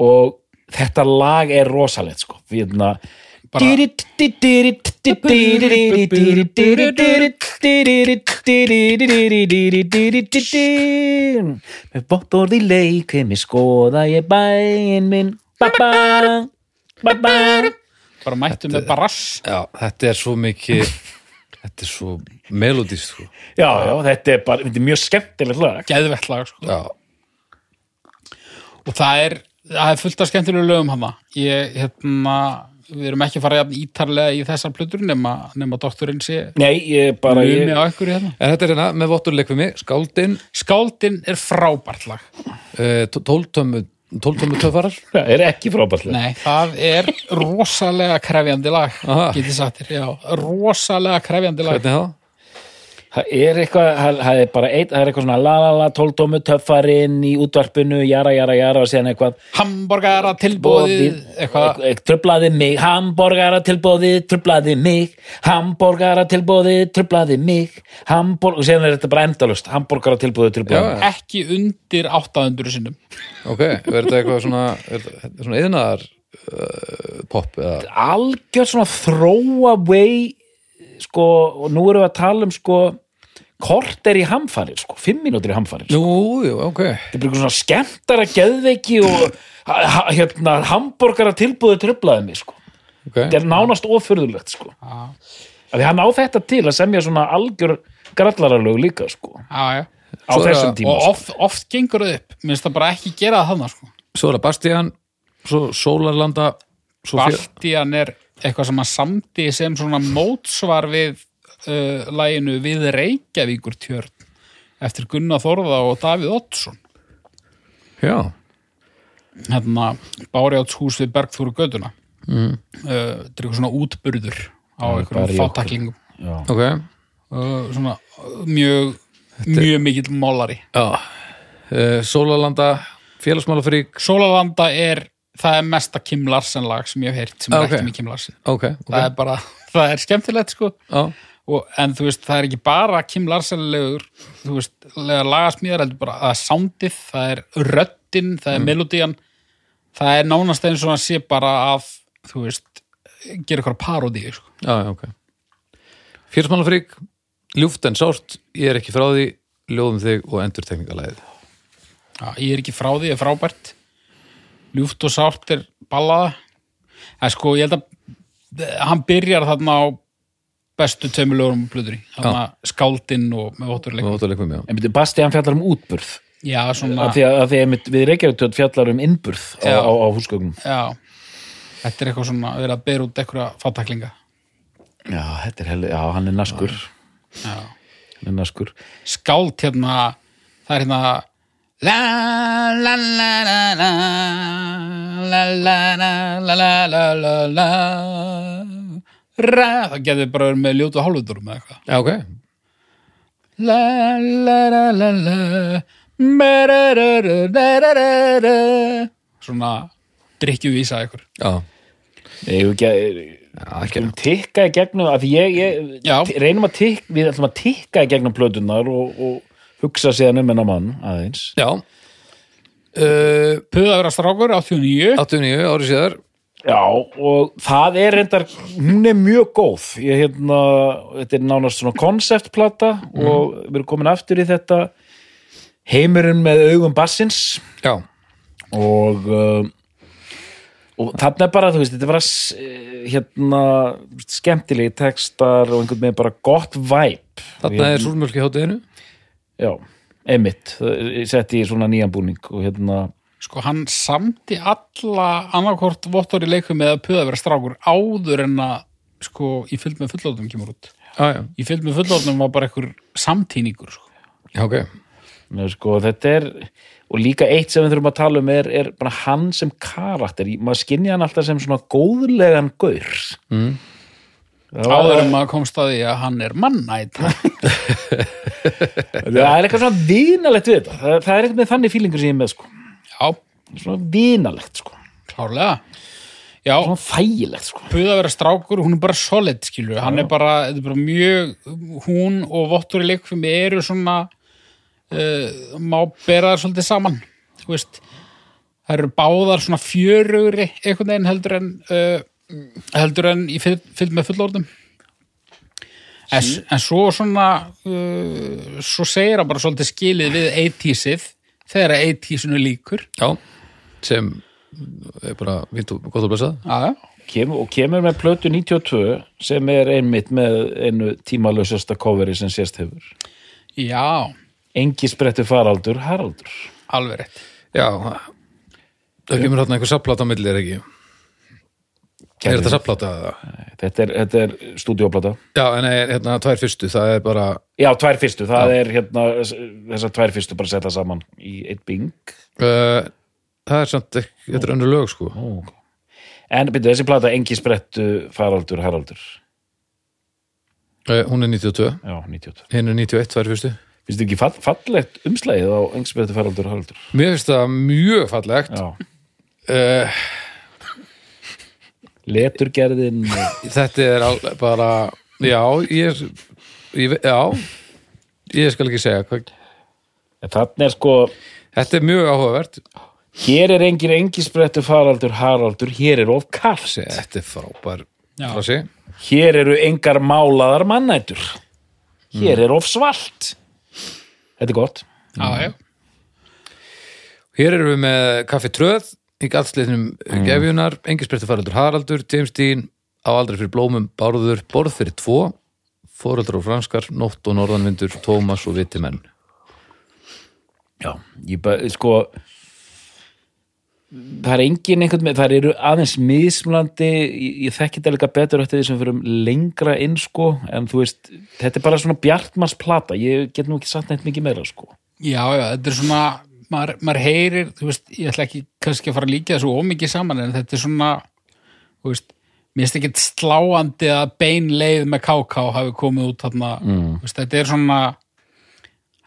og þetta lag er rosalegt sko. Hérna með bóttorð í leik heimi skoða ég bæinn minn. Ba-ba, ba-ba bara mættum með barass já, þetta er svo mikið þetta er svo melodíst sko. já, já, þetta er bara, þetta er mjög skemmtileg lag. Gæðvett lag sko. og það er það er fullt af skemmtilegu lögum hama ég, hérna, við erum ekki farið ítarlega í þessar plötur nema, nema doktorinn sé Nei, ég bara ég... Ykkur, hérna. en þetta er hérna, með votturleikfumi, Skáldin. Skáldin er frábært lag. Eh, uh, Tóltömmut 12-12 töfarar það er ekki frábærslega Nei, það er rosalega krefjandi lag Aha. getið sattir, já, rosalega krefjandi lag hvernig þá? Það er eitthvað, það það er bara eitt, það er eitthvað svona la la la, tóltómu töffarinn í útvarpinu, jara jara jara og síðan eitthvað. Hamborgara tilbóðið eitthvað, truflaði mig, hambúrgara tilbóðið truflaði mig, hambúrgara tilbóðið truflaði mig. Hambúrgara, og síðan er þetta bara endalust hambúrgara tilbóðið truflaði Já. mig ekki undir 800 sinnum. Ok, verður þetta eitthvað svona þetta svona yðnaðar uh, pop eða? Algjör svona throwaway sko, og nú erum við að tala um sko kort er í hamfarir, sko, fimm mínútur í hamfarir Jú, jú, ok. Þetta er bara svona skemmtara geðveiki og ha, hérna, hambúrgara tilbúið truflaði mig, sko. Ok, þetta er nánast ofurðulegt, sko. Já, að því hann á þetta til að semja svona algjör grallaralög líka, sko. Já, já. Á Svo þessum það- tíma, og sko. oft, oft gengur það upp. Minnst það bara ekki gera það þannig sko. svo er það Bastian svo Sólarlanda Bastian er eitthvað sem hann samdi sem svona mótsvar við uh, læginu við Reykjavíkur tjörn eftir Gunnar Þórða og Davíð Oddsson. Já, hérna Bárjátshús við Bergþúru Götuna. Mm. uh, þetta er eitthvað svona útburður á bara einhverjum fátaklingum Já. ok. Uh, svona uh, mjög mjög mikill mólari uh, Sólarlanda félagsmálafrík. Sólalanda er það er mesta Kim Larsen lag sem ég hef heyrt sem er Ok. ekki með Kim Larsen. Ok, ok. Það er bara, <laughs> það er skemmtilegt sko. Já, og, en þú veist, það er ekki bara Kim Larsen legur, þú veist, lagasmíðar það er soundið, það er röddin, það er melodían það er nánast eins og að sé bara að, þú veist gera eitthvað parodíu, sko. Ok. Félagsmálafrík Ljúft en sárt, ég er ekki frá því Ljóðum þig og endurtekningalæðið Já, ég er ekki frá því, ég er frábært ljúft og sárt er ballaða. En sko, ég held að hann byrjar þarna á bestu tveimulögurum blöðri, þarna skáldinn og með já. En Basti hann fjallar um útburð. Já, svona, af því að, að því að við Reykjavík fjallar um innburð á, Já. á, á húsgögnum. Já. Þetta er eitthvað svona, að vera að bera út eitthvað fátaklinga já, þetta er heldur, já, hann er naskur. Já. hann er naskur. Skáld hérna það er hérna La la la la la La la la la la la la Ra Það getur bara verið með ljótu hálfutur með eitthvað Já, ok La la la la la Mererererererere Svona drikkjúvísa eitthvað Já Ég hef ekki að tikka í gegnum af því ég, ég reynum að tikka við ætlum að tikka í gegnum plötunar og, og hugsa síðan um hennar mann aðeins. Já. Uh, Puðagra strákur 89 89 árið síðar. Já, og það er reyndar hún er mjög góð. Ég, hérna, þetta er nánast svona konceptplata og við erum komin aftur í þetta. Heimurinn með augum bassins Já, og uh, og þarna er bara, þú veist, þetta er bara eh, hérna, skemmtilegi textar og einhvern veginn bara gott væp þarna er súrmjölk í hátíðinu Já, einmitt. Ég setti í svona nýjan búning og hérna sko hann samti alla annarkort vottor í leikum með að puðagra strákur áður en að sko í fyllt með fullótum kemur út. Já, já, Í fylg með fullorðnum var bara einhver samtíningur sko. já, ok. Nei, sko, þetta er og líka eitt sem við þurfum að tala um er, er bara hann sem karakter. Maður skinja hann alltaf sem svona góðlegan gaur. Mm. Áður en maður komst að því að hann er mannætt <laughs> það er eitthvað svona vinalegt við þetta. Það, það er eitthvað með þannig fílingur sem ég er með sko. Svona vinalegt sko. klárlega. Já, svona þægilegt sko. Puð að vera strákur, hún er bara solid skilur, hann er bara, þetta er bara mjög hún og Vottur í leikfum eru svona uh, má bera það svolítið saman þú veist. Það eru báðar svona fjörugri einhvern veginn heldur en uh, heldur en í fylg, með fullorðum en, en svo svona uh, svo segir hann bara svolítið skilið við 80-sið þegar 80-sinu líkur Já, sem er bara fínt og gott að blessa. Kemur, og kemur með plötu 92 sem er einmitt með einu tímalösasta coveri sem sést hefur. Já, engi sprettu faraldur Haraldur. Alveg rétt. Já, það kemur hérna einhver sapplata á milli er ekki Er þetta sapplata? þetta er, þetta er stúdíóplata. Já, en nei, hérna tvær fyrstu, það er bara já, tvær fyrstu, það er hérna þessar tvær fyrstu bara setja saman í eitt bing. Uh, það er samt þetta er önnur lög sko. Ó, en byrju, þessi plata engi sprettu faraldur Haraldur. Uh, Hún er 92, já, 92 hinn er 91, tvær fyrstu. Finnst þið ekki fall, fallegt umslægið á engi sprettu faraldur Haraldur? Mér finnst það mjög fallegt. Já, uh, leturgerðin. Þetta er al, bara Já, ég, ég Já, ég skal ekki segja hvað þannig er sko Þetta er mjög áhugavert. Hér er engin engi sprettu faraldur Haraldur, hér er of kall Þetta er frábær frasi. Hér eru engar málaðar mannætur. Hér er of svalt. Þetta er gott. Já, já. Hér erum við með kaffi tröð í gallsliðnum mm. gefjunar engisbrettu faraldur Haraldur, James Dean á aldrei fyrir blómum, bárður, borð fyrir tvo fóröldrar og franskar, nótt og norðanvindur Tómas og viti menn Já, ég bara, sko það er engin einhvern með, það eru aðeins mismlandi, ég, ég þekki þetta líka betur eftir því sem fyrir lengra inn sko, en þú veist, þetta er bara svona bjartmars plata, ég get nú ekki sagt neitt mikið meira sko. Já, já, þetta er svona maður, maður heyrir, þú veist, ég ætla ekki kannski að fara að líka þessu ómikið saman en þetta er svona, þú veist mér finnst ekki sláandi að bein leið með KK hafi komið út þarna, mm. veist, þetta er svona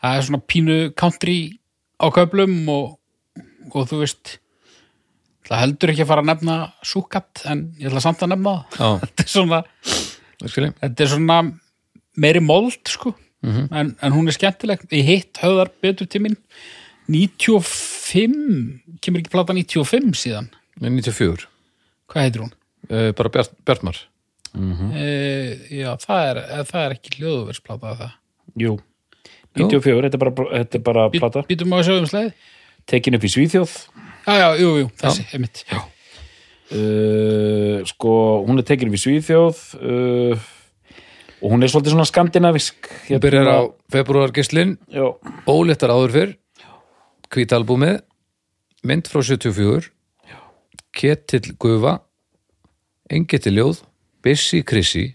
það er svona pínu country á köflum og, og þú veist það heldur ekki að fara að nefna súkat en ég ætla samt að nefna það. <laughs> Þetta er svona þetta er svona meiri mold sko. En, en hún er skemmtileg. Ég hitt höfðar betur til mín 95 kemur ekki plata 95 síðan? Með 94, hvað heitir hún? uh, bara Bjart, Bjartmar. E, já, það er, eh, það er ekki hljóðuversplata það? Jú, 94, þetta er bara, þetta er bara Bí- plata, Býtum á að sjá um sleið tekin upp í Svíþjóð. Já, já, jú, jú, þessi, einmitt. Já, uh, sko, hún er tekin upp í Svíþjóð uh, og hún er svolítið svona skandinavisk Hún byrjar á februargislin Óléttar áður fyrr Hvítalbúmið Mynd frá 74 Ketill Gufa Engetill Ljóð Bissi Krissi.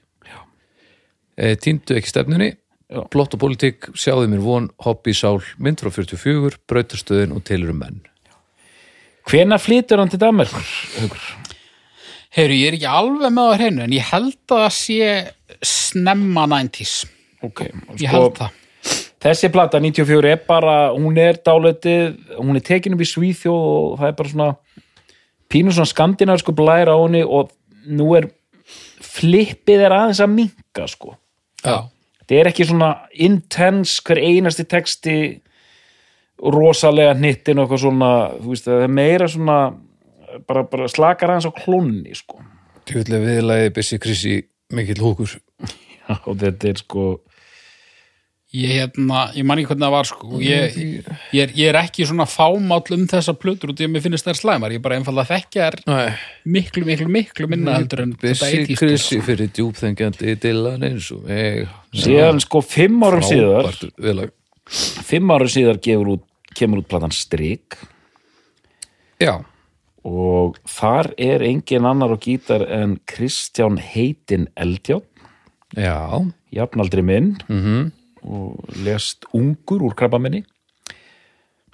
E, Týndu ekki stefnunni. Já. Plott og politík, sjáðu mér von Hobby Sál, mynd frá 44 Brautastöðin og tilurum menn. Hvenær flytur hann til Haukur? Heyru, ég er ekki alveg með á hreinu en ég held að það sé snemma 90s Ok, Ég held það þessi plata 94 er bara, hún er dálitið, hún er tekin upp í Svíþjóð og það er bara svona pínu svona skandinavisku blæra á henni og nú er flippið er aðeins að minka sko. Já, þetta er ekki svona intense hver einasti texti rosalega hnittin og eitthvað svona, þú veist, það er meira svona bara, bara slakar aðeins á klónni sko. Tjóðlega viðlagi Bissi Krissi mikill húkur <laughs> og þetta er sko ég hérna, ég man ekki hvernig það var sko ég, ég, er, ég er ekki svona fámáll um þessa plötur út í að mér finnst þær slæmar. Ég bara einfallega þekkja þær Nei, miklu, miklu, miklu minna heldur en þetta Bissi 80s, Krissi fyrir djúpþengjandi dillan eins og mig síðan sko fimm árum síðar Frábært viðlag fimm árum síðar gefur út, kemur út platan Strik. Já, og þar er engin annar á gítar en Kristján Heitin Eldjá Já, jafnaldri minn. Mhm og lest ungur úr krabbaminni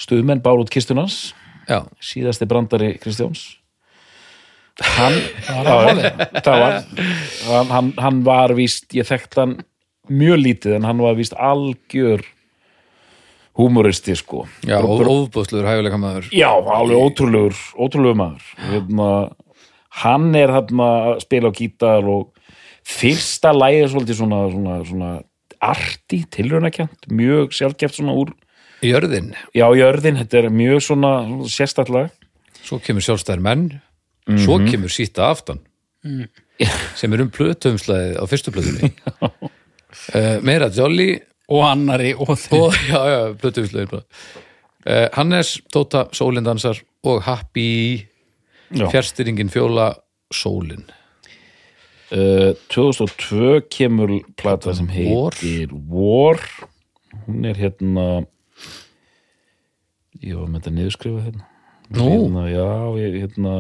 stuðmenn bár út kistunans Já, síðasti brandari Kristjáns. Hann var það já, það var hann, hann, hann var víst, ég þekkt hann mjög lítið en hann var víst algjör húmoristi sko. Já, ofbúðsluður hæfileika maður. Já, alveg ótrúlegur, ótrúlegur maður. Hérna, hann er þarna að spila á gítar og fyrsta lægi er svolítið svona, svona, svona arti, tilraunakjönt, mjög sjálfgeft svona úr, Jörðin, já, jörðin, þetta er mjög svona sérstaklega. svo kemur sjálfstæðir menn Svo kemur síta aftan sem er um plötumslæðið á fyrstu plötunni. Uh, <laughs> Meira Jolly. Og annari og þeim og, já, já, plötumslæðið uh, Hannes, Tóta, Sólindansar og Happy. Fjärstyringin fjóla Sólin Uh, 2002 kemur plata sem War. heitir War. Hún er hérna, ég var með þetta niðurskrifa hérna. Nú, Hérna, já, ég, hérna,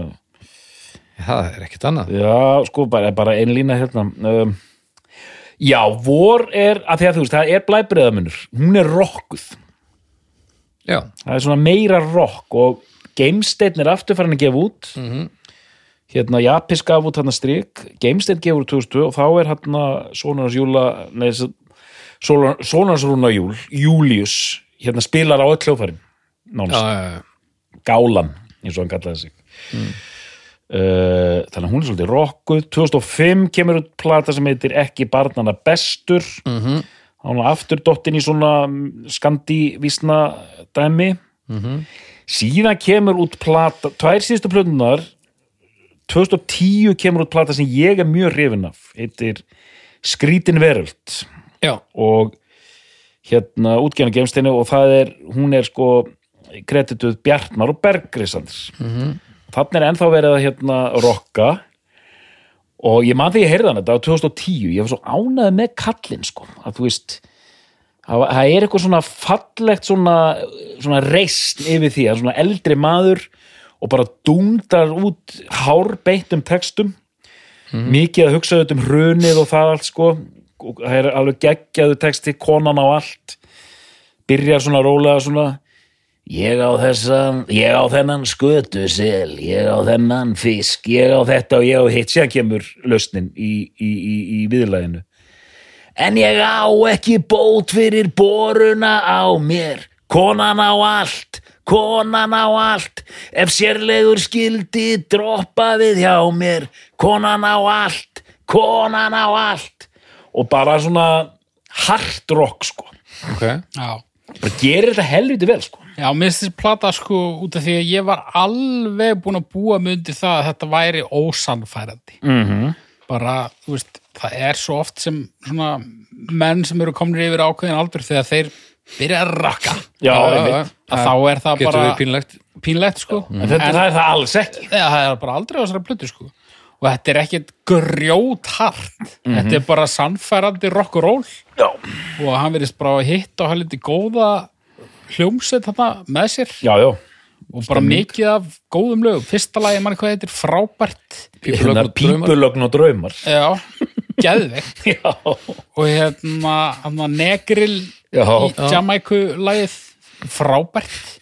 það er ekkert annað Já, sko, bara, bara ein lína hérna um, Já, vor er að því að þú veist, það er blæbriðamunur hún er rockuð Já, það er svona meira rock og Gamestein er aftur farin að gefa út Mhm. Hérna Japis gaf út hann strik Gamestein gefur út 2000 og þá er hérna Sónars Júla Sónars Rúna Júl Július, hérna spilar á öll hljófærin já, nánast. Já, já. gálan eins og hann kallaði sig. Uh, þannig að hún er svolítið rockuð 2005 kemur út plata sem heitir ekki barnana bestur. Mm -hmm. hann var aftur dottin í svona skandívísna dæmi. Síðan kemur út plata tvær síðustu plötunar 2010 kemur út plata sem ég er mjög hrifin af. Heitir Skrítin veröld. Já. og hérna útgefna gemsteinu og það er, hún er sko kredituð Bjartmar og Bergrisandrs mm -hmm. þannig er ennþá verið að hérna rocka og ég man því ég heyrði hann þetta á 2010 ég var svo ánæði með kallinn sko. Að þú veist það er eitthvað svona fallegt svona, svona reist yfir því að svona eldri maður og bara dungdar út hárbeittum textum. Mikið að hugsa auðvitað um hrunið og það allt sko. Og það er alveg geggjaðu texti konan á allt. Byrjar svona rólega svona ég á þessan, ég á þennan skötu sel, ég á þennan fisk, ég á þetta og ég á hitt. Síðan kemur lausnin í, í, í, í viðlæginu en ég á ekki bót fyrir boruna á mér konan á allt konan á allt ef sérlegur skildi droppa við hjá mér. Konan á allt konan á allt. Og bara svona hard rock sko. Ok. Já, bara gerir þetta helviti vel sko. Já, mér finnst þessi plata sko út af því að ég var alveg búin að búa mig undir það að þetta væri ósannfærandi. mm -hmm. Bara, þú veist, það er svo oft sem svona menn sem eru komin yfir ákveðin aldur þegar þeir byrja að rakka. já, einmitt. Að þá er það getur bara við pínlegt pínlegt sko. en þetta það er það alls ekki Já, það er bara aldrei á þessari plötu sko. Og þetta er ekkit grjóthart. Þetta er bara sannfærandi rock and roll já, og hann verðist bara að hitta og hann liti góða hljómsett þarna með sér. já, já. og bara mikið af góðum lögum fyrsta lagi mann hvað heitir frábært Pípulögn og draumar. pípulögn og draumar já, geðveikt. <laughs> Og hérna, hérna negril Já. í Jamaiku lagið frábært.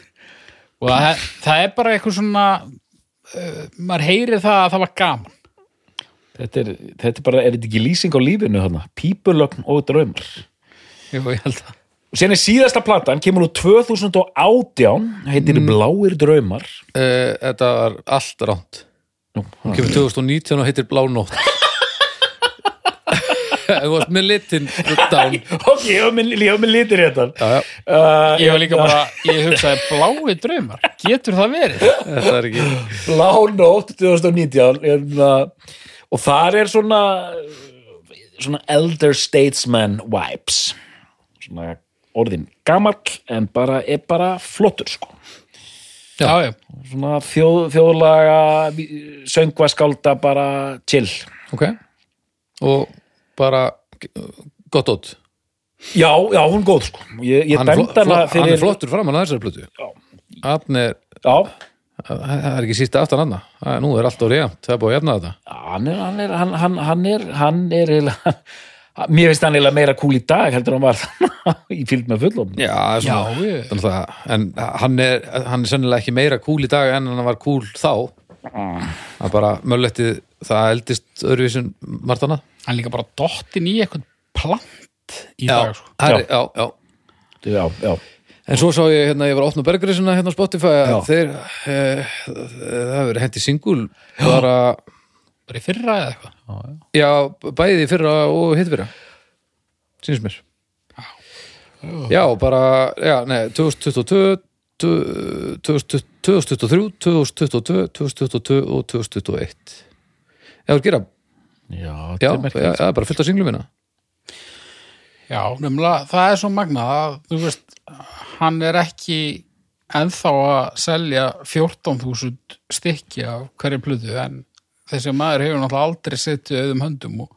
Og það, það er bara eitthvað svona uh, maður heyrir það að það var gaman. Þetta er, þetta er bara er þetta ekki lýsing á lífinu þarna? Pípulögn og draumar Jú, ég held að og sen er síðasta platan, kemur úr 2018 heitir Bláir draumar. Uh, Þetta var allt ránt Nú, kemur 2019 og heitir Blá nótt Þú varst með litin down. Ok, ég hef með, ég hef með litir hérna Já, já, uh, ég var líka bara, ég hugsaði blái draumar getur það verið? þetta er ekki Blá nótt 2019 hérna, og þar er svona svona elder statesman vibes. Svona orðin gamall en bara er bara flottur sko. Já, já, svona þjóð, þjóðlaga söngvaskálda bara chill. Ok. Og bara gott ótt já, já, hún er góð sko. Ég, ég hann, er hana flo- hann fyrir er flottur framan að þessari plötu. Hann er, já, það er ekki sísta aftan hann Nú er allt jafnt, það er búið að jafna þetta. Hann er hann er, hann, hann, hann er, hann er, eiginlega- <laughs> mér finnst hann eiginlega meira cool í dag heldur hann var <laughs> í fylg með fullum Já, Já, svona, ég- þannig að, en hann er, hann er sennilega ekki meira cool í dag en hann var cool þá. Það er bara möllettið það eldist öðruvísin margt annað. Hann líka bara dottin í eitthvað plant í já, dag sko. herri, já, já já, já, En svo sá ég hérna, ég var að opna bergrisina hérna á Spotify að Já. þeir, e, það hefur verið hendi singul bara, bara í fyrra eða eitthvað? Já, bæði í fyrra og hitt fyrra. Sínst mér. Já, bara, já, nei, 2022 2020 2023 2022 2022 og 2021 Já, það gera, já, já, er bara fullt af singlum minna Já, nefnilega, það er svo magnað að, þú veist, hann er ekki ennþá að selja 14.000 stykki af hverju plötu en þessi maður hefur náttúrulega aldrei setið auðum höndum og,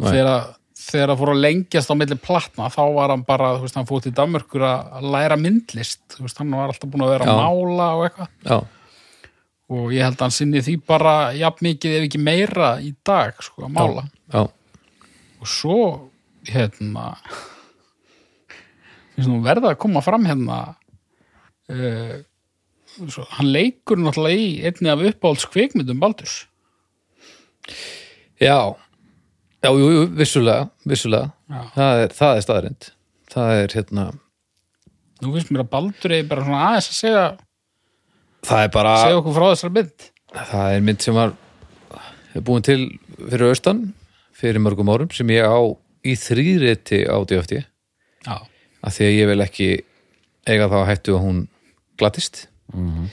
þegar, þegar það fór að lengjast á milli platna þá var hann bara, þú veist, hann fór til Danmörkur að læra myndlist, þú veist, hann var alltaf búin að vera að Já. mála og eitthvað. Já, og ég held að hann sinni því bara jafn mikið ef ekki meira í dag, sko, að mála. Já, og svo hérna verða að koma fram hérna uh, svo, hann leikur náttúrulega í einni af uppáhalds kvikmyndum Baldurs. Já. Já, jú, jú, vissulega, vissulega. Já. það er, er staðarind það er hérna nú finnst mér að Baldur er bara svona aðeins að segja, það er bara segja okkur frá þessar mynd. Það er mynd sem var er búin til fyrir austan fyrir mörgum árum sem ég á í þrýriti á DFT já, af því að ég vil ekki eiga þá hættu að hún glattist mm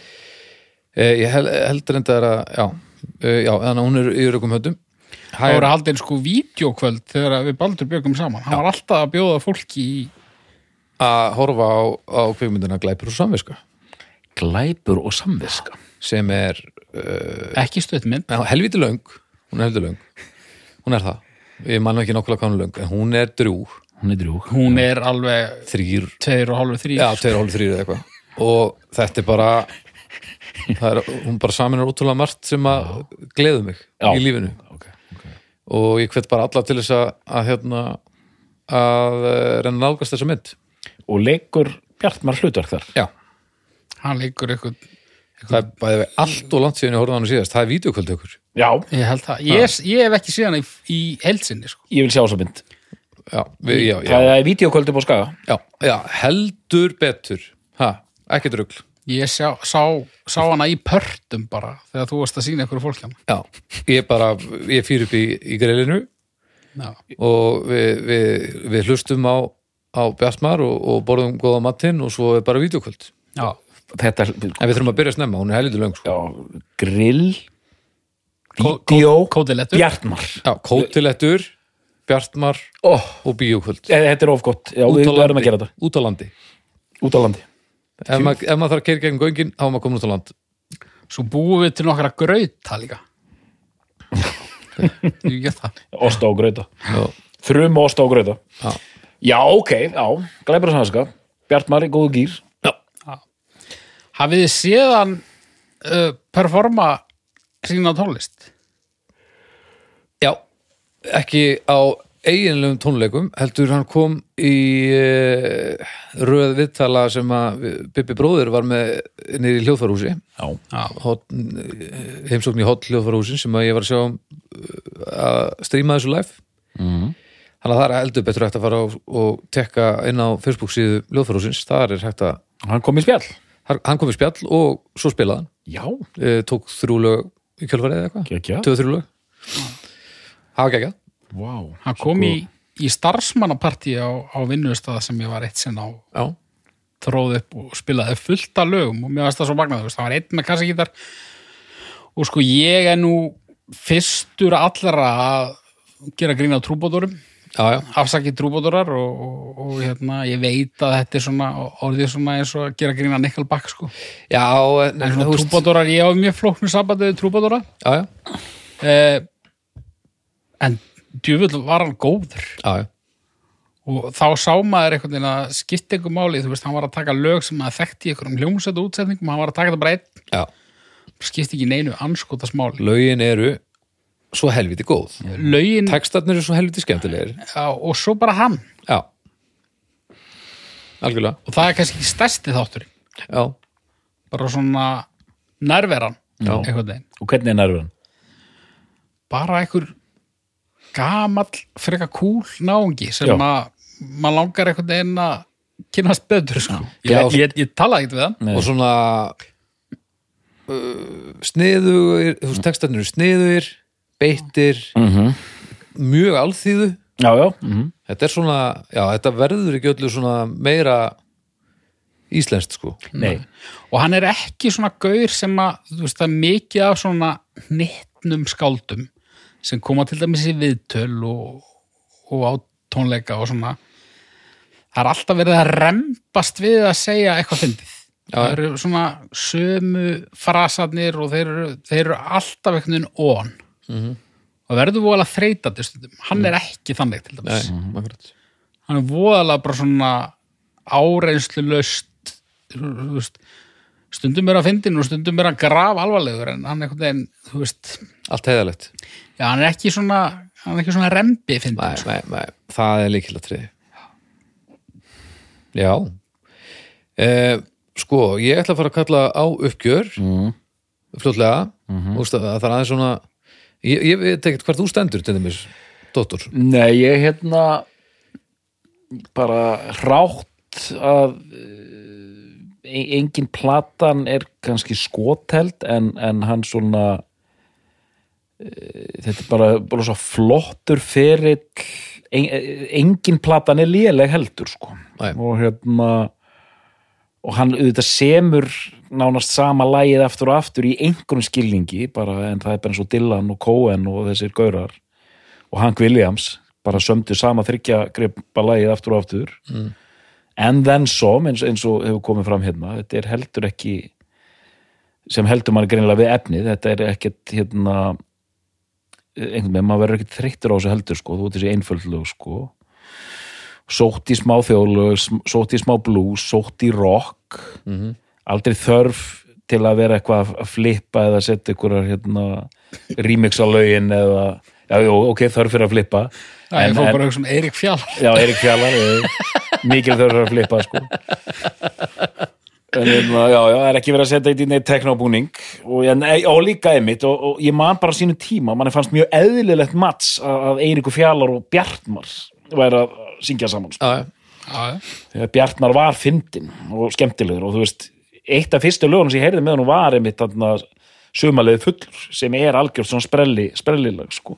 ég hel, heldur enda að já, eh, já, þannig að hún er í örugum höndum. Það voru haldin sko vídeokvöld þegar við Baldur bjögum saman. Hann var alltaf að bjóða fólki í að horfa á, á kvikmyndina Glæpur og samviska glæpur og samviska. Sem er uh, ekki stuttmynd já, helviti löng. Hún er helviti löng. Hún er það, ég man ekki hún er löng en hún er drjúg, hún er drjúg. Hún er alveg þrýr tveir og hálfur þrýr já, tveir hálf þrýr eða eitthvað. Og þetta er bara það er, hún bara saminar útrúlega margt sem að gleðu mig Já. í lífinu. Ok, ok. Og ég hvet bara alla til þess að, að hérna að eh, reyna að nálgast þessa mynd. Og leikur Bjartmar hlutverk þar. Já, hann leikur eitthvað, það er bæði allt og langt síðan ég horfði á hann síðast, það er vídeokvöld ykkur. Já, ég held það. Ég, ég hef ekki síðan í, í heilsinni sko. ég vil sjá þessa mynd. Já, við, já, já, það er vídeokvöldi på skaga. Já, já, heldur betur. Ha, ekki drugl ég sjá, sá, sá hana í pörtum bara þegar þú varst að sína ykkur fólk hérna já, ég bara, ég fyrir upp í, í grillinu Já. og við, við, við hlustum á, á Bjartmar og, og borðum góða matinn og svo er bara vídeokvöld Já. Þetta er en við þurfum að byrja snemma, hún er heldur löng sko. já, grill Kó- vídeo kótilettur. Bjartmar. Já, kótilettur, Bjartmar oh, og bíókvöld. Þetta er of gott, já, við verðum að gera þetta. út á landi út á landi ef, mað, ef maður þarf að keira gegn göngin þá er maður komin út á land. Svo búum við til nokkra grauta líka. <laughs> Osta og grauta. Já, þrum osta og grauta. Já, já, ok, já, glæpur og samviska Bjartmar í góðu gýr hafið þið séðan uh, performa sína tónlist? Já ekki á eiginlegum tónleikum heldur hann kom í uh, röð viðtala sem að Bibi bróðir var með niður í hljóðfarhúsi hot, heimsókn í hot hljóðfarhúsin sem að ég var að sjá uh, að stríma þessu live. Mm. þannig að það er heldur betur hægt að fara og, tekka inn á Facebook síðu hljóðfarhúsins þar er hægt að, hann kom í spjall hann kom í spjall og svo spilaði hann. Já, uh, tók þrjú lög í kjölfarið eða eitthvað. Geggjað. tvö þrjú lög. Það var geggjað. Wow. hann kom í, í starfsmannapartí á, á vinnustað sem ég var eitt sinn á. Já, þróð upp og spilaði fullt af lögum og mér varst það svo magnað, þú veist, það var einn með kassagítar og sko ég er nú fyrstur allra að gera grín á trúbótorum já, já, afsakið trúbótorar og, og, og hérna, ég veit að þetta er svona orðið svona eins og að gera grín að Nickelback sko. já, en, svona veist- trúbótorar, ég á mjög flóknu sambandið við trúbótora já, já, eh, en djúvill var hann góður. Já, já, og þá sá maður einhvern veginn að skipta einhver máli, þú veist, hann var að taka lög sem að þekkti í einhverjum hljómsættu útsetningum hann var að taka þetta bara einn, já. skipti ekki neinu anskotas máli lögin eru svo helviti góð. Lögin Tekstarnir eru svo helviti skemmtilegir. Já, og svo bara hann. Já. Algjörlega. Og það er kannski stærsti þáttur Já, bara svona nærveran einhvern veginn. Og hvernig er nærverðan? bara einhver gamall freka kúl náungi sem að maður langar einhvern veginn að kynast betur sko. Já, ég, ég, ég talaði ekkert við hann. Nei. og svona uh, sniðugir þú veist, tekstarnir eru sniðugir beittir, Mm -hmm. mjög alþýðu. Já, já, mm þetta er svona, já, þetta verður ekki öllu svona meira íslenskt sko. Nei. Og hann er ekki svona gaur sem að þú veist það er mikið af svona hnittnum skáldum sem koma til dæmis í viðtöl og, og á tónleika og svona. Það er alltaf verið að rempast við að segja eitthvað fyndið. Það eru svona sömu frasarnir og þeir eru, þeir eru alltaf einhvern veginn on Mhm. og verður voðalega þreytandi hann er ekki þannig til Nei, dæmis akkurat. Hann er voðalega bara svona áreynslu löst veist, stundum er að fyndin og stundum er að graf alvarlegur en hann er einhvern veginn, Allt heiðalegt já, hann er ekki svona hann er ekki svona rembi nei, nei, nei, það er líkilatriði Já. Eh, Sko, ég ætla að fara að kalla á uppgjör. Mm. fljótlega. Mm -hmm. það er aðeins svona ég, ég veit ekkert hvert þú stendur til þeimis dóttur. Nei, ég hérna bara rátt að eh, engin platan er kannski skoteld en, en hann svona eh, þetta er bara, bara svo flottur ferill. En, engin platan er léleg heldur sko. Nei. og hérna og hann auðvitað semur nánast sama lagið aftur og aftur í einhverjum skilningi bara en það er bara eins og Dylan og Cohen og þessir gaurar og Hank Williams bara sömdu sama þryggja gripa lagið aftur og aftur. Mm. and then some eins, eins og hefur komið fram hérna þetta er heldur ekki sem heldur mann greinilega við efnið þetta er ekkert hérna einhvern veginn, maður verður ekkert þreyttur á þessu heldur sko, þú ert þessi einföldlög sko. Sótt í smá þjóðlög sótt í smá blues, sótt í rock aldrei þörf til að vera eitthvað að flippa eða setja einhverjar hérna remix á lögin eða, já, ok, þörf fyrir að flippa. Já, ég fór bara að hugsa um Eirik Fjall Já, Erik Fjallar mikil þörf fyrir að flippa sko. en hérna, já, já, það er ekki verið að setja í neitt teknobúning. Og, og líka einmitt og, og ég man bara sínu tíma, mann fannst mjög eðlilegt mats að, Eiríku Fjallar og Bjartmar væri að syngja saman sko. Já, já, Bjartmar var fyndin og skemmtilegur og þú veist, eitt af fyrstu lögunum sem ég heyrði með hann var einmitt þarna sumarlega fullur sem er algjörð svona sprelli, sprellilag sko.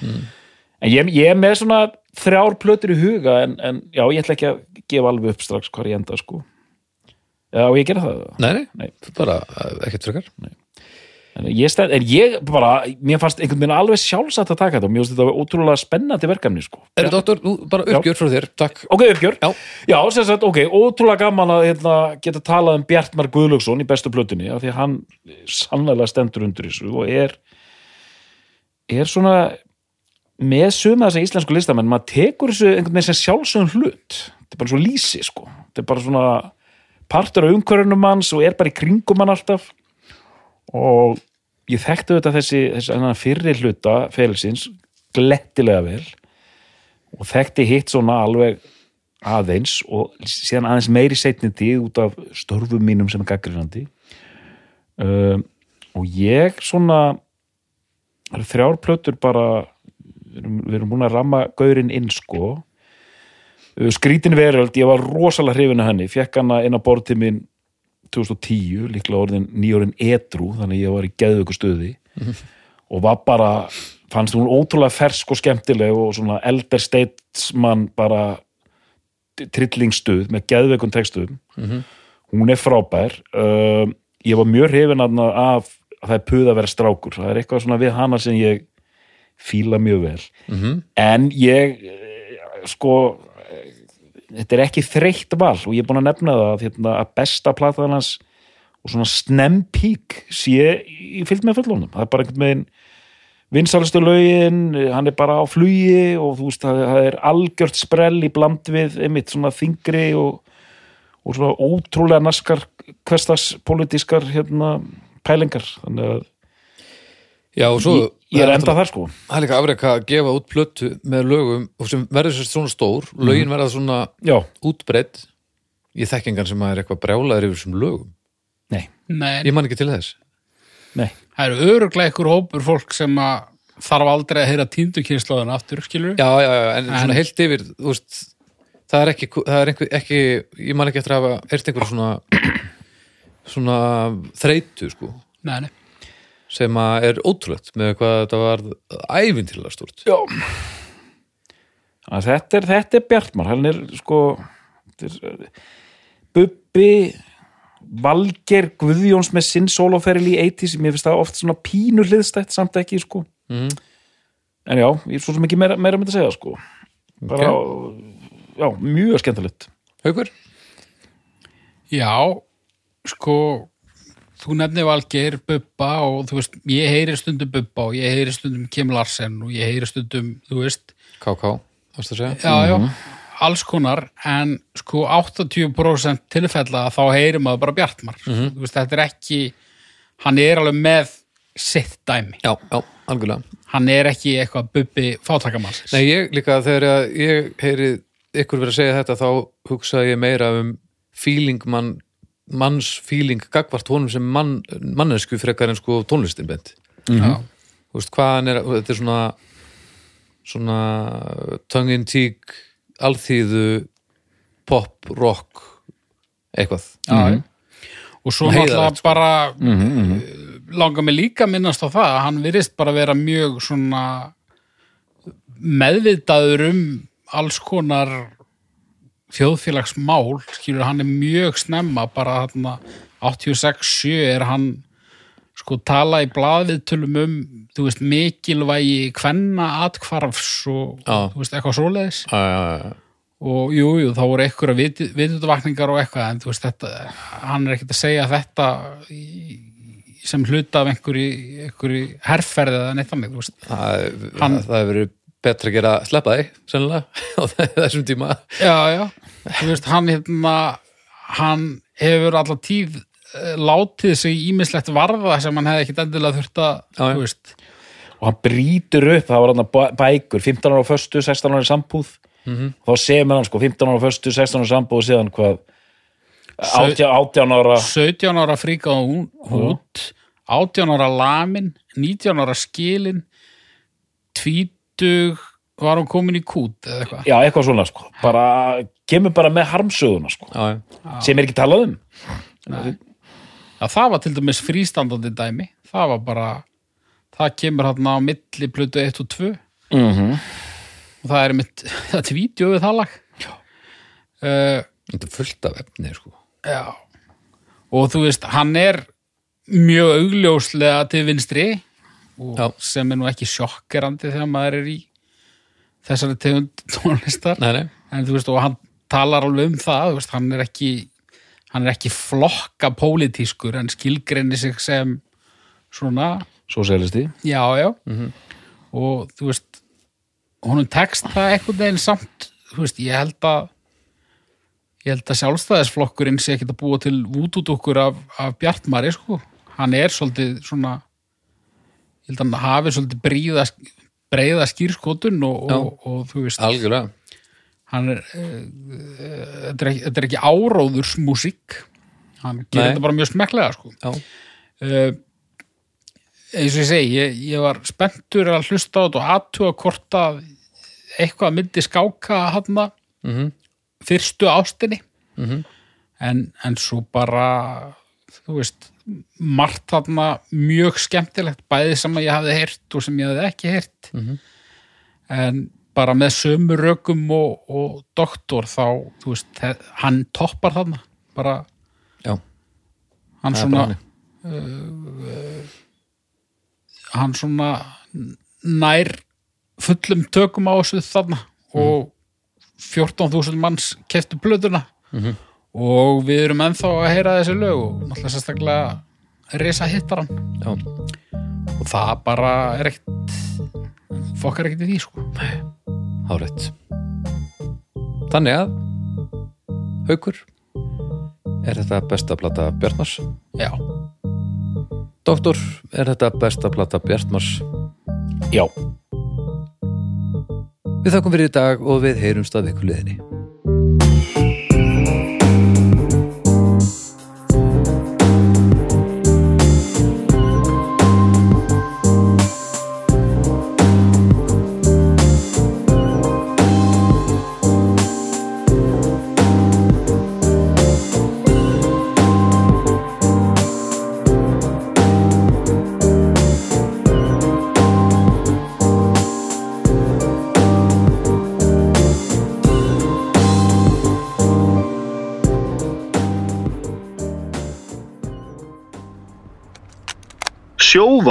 En ég, ég er með svona þrjár plötur í huga en, en já, ég ætla ekki að gefa alveg upp strax hvað ég enda sko. Já, og ég gera það? Nei, nei, Nei. bara eh, ekkert frekar en ég, stend, en ég bara, mér fannst einhvern veginn alveg sjálfsagt að taka þetta og mér finnst þetta ótrúlega spennandi verkefni sko. Er dóttur, þú bara uppgjör frá þér, takk. Ok, uppgjör. Já. Já, sem sagt, ok, ótrúlega gaman að hérna, geta talað um Bjartmar Guðlaugsson í bestu plötunni, af því að hann sannlega stendur undir þessu og er er svona með suma þess að íslensku listamenn maður tekur þessu einhvern veginn sem sjálfsögum hlut. Þetta er bara svo lýsi, sko. Þetta er bara svona partur af umhverjunum hans og er bara í kringum hann alltaf og ég þekkti þetta þessi, þessi fyrri hluta félagsins glettilega vel og þekkti hitt svona alveg aðeins og síðan aðeins meiri setni tíð út af störfum mínum sem gaggrinandi um, og ég svona það eru þrjár plötur bara við erum, búin að ramma gaurinn inn sko. Skrítin veröld, ég var rosalega hrifin af henni, fekk hana inn á bortið minn 2010, líklega orðin nýjórin edru, þannig að ég var í geðvöku stuði og var bara fannst hún ótrúlega fersk og skemmtileg og svona elder statesman bara trillingsstuð með geðveikun textuðum hún er frábær. Uh, ég var mjög hrifin af að það er puð að vera strákur. Það er eitthvað svona við hana sem ég fíla mjög vel. Mhm. en ég eh, sko þetta er ekki þreytt val og ég er búin að nefna það að, hérna, að besta platan hans og svona snempík sé fyllt með fullónum það er bara einhvern veginn vinsalistu lögin, hann er bara á flugi og þú veist, það, er algjört sprell í bland við einmitt svona þingri og, og svona ótrúlega naskar hverstas pólitískar hérna pælingar. Þannig að Já, og svo ég, ég er enda þar sko. Það er líka afreika að gefa út plötu með lögum og sem verður svona stór. Lögin verða svona já, útbreytt ég þekki engan sem að er eitthvað brjálaður yfir þessum lögum. Nei, Nei, ég man ekki til þess. Nei. Það eru öruglega ykkur hópur fólk sem að þarf aldrei að heyra tíndukynslaðan aftur, skilur Já, já, já, en, En- svona heilt yfir þú veist, það er ekki, það er einhver, ekki ég man ekki eftir að hafa heyrt einhver svona svona þreytu sko, Nei, nei. Sem að er ótrúlegt með hvað þetta var ævintilega stúrt Já. Þetta er, þetta er Bjartmar hann er sko þetta er, Bubbi Valger Guðjóns með sinn soloferil í 80 sem ég finnst það oft svona pínu hliðstætt samt ekki sko. Mhm. en já, ég er svo sem ekki meira, meira myndi að segja sko. Bara, já, mjög skemmtilegt. Haukur? Já, sko þú nefnir Valgeir, Bubba og þú veist, ég heyri stundum Bubba og ég heyri stundum Kim Larsen og ég heyri stundum, þú veist, KK, varstu að segja? já, já, alls konar, en sko 80% tilfella þá heyrir maður bara Bjartmar. Þú veist, þetta er ekki, hann er alveg með sitt dæmi. Já, já, algjörlega Hann er ekki eitthvað Bubbi fátakamannsins. Nei, ég líka þegar ég heyri ykkur verið að segja þetta þá hugsa ég meira um feeling mann manns feeling gagvart honum sem mann, mannesku frekar en sko tónlistin bent Já. þú veist hvað hann er, þetta er svona svona tongue in cheek alþýðu pop, rock eitthvað. Já, og svo náttúrulega sko. bara uh, langar mig líka að minnast á það að hann virðist bara vera mjög svona meðvitaður um alls konar þjóðfélagsmál skilur hann er mjög snemma bara þarna 86-7 er hann sko tala í blaðviðtölum um þú veist mikilvægi kvenna atkvarfs og Já. þú veist eitthvað svoleiðis. Já, já, og jú, jú, þá voru einhverja vitundavakningar og eitthvað, en þú veist þetta hann er ekkert að segja þetta í, sem hluta af einhverju herrferði eða neitt þannig, þú veist. Það, Hann- það hefur verið betra að gera sleppa þig, sennilega <laughs> á þessum tíma. Já, já, þú veist, hann hérna hann hefur allar tíð eh, látið sig ímislegt varða sem hann hefði ekkert endilega þurft að og hann brýtur upp, það var hann bækur 15 ára á föstu, 16 ára í sambúð. Mhm. þá semur hann sko 15 ára á föstu, 16 ára í sambúð og síðan hvað Sau- 18, 18 ára 17 ára fríkað hún út 18 ára lamin 19 ára skilin tvítug var hún komin í kút eða eitthvað já, eitthvað svona sko, bara kemur bara með harmsöguna sko, já, já. sem er ekki talað um Já, það var til dæmis frístandandi dæmi. Það var bara, það kemur hann á milli plötu 1 og 2 mm og það er mitt, <laughs> það er vídeo við það lag. Uh, þetta er fullt af efni sko. já. Og þú veist, hann er mjög augljóslega til vinstri. Sem er nú ekki sjokkerandi þegar maður er í þessari tegund <laughs> tónlistar. nei, nei, En þú veist, og hann talar alveg um það, þú veist, hann er ekki hann er ekki flokka pólitískur en skilgreinir sig sem svona Sósialisti Já, já. Og þú veist, honum tekst það einhvern veginn samt, þú veist, ég held að ég held að sjálfstæðisflokkurinn sé ekki að búa til vútúdúkkur af, af Bjartmari, sko. Hann er svolítið svona, ég held að hann hafi svolítið breiða, breiða skýrskotun og, og, og, þú veist, algjörlega hann er, uh, þetta er ekki, þetta er ekki áróðursmúsík. Hann gerir þetta bara mjög smekklega, sko uh, eins og ég segi ég, ég var spenntur að hlusta á þetta og aðtuga hvort að eitthvað myndi skáka hann Mhm. fyrstu ástinni Mhm. en, en svo bara þú veist margt þarna mjög skemmtilegt bæði sem ég hafði heyrt og sem ég hafði ekki heyrt. Mhm. en bara með sömu rökum og, og doktor þá, veist, hann toppar þarna bara já, hann svona bara þannig. hann svona nær fullum tökum á þessu þarna og 14.000 manns keftu blöðuna og við erum ennþá að heyra þessi lög og náttúrulega sérstaklega risa hittar hann já, og það bara er ekkert fokkar ekkert í því sko. Hárétt þannig að Haukur er þetta besta plata Bjarnars já, Doktor, er þetta besta plata Bjartmars? Já, Við þakkum fyrir í dag og við heyrumst að ykkur liðinni.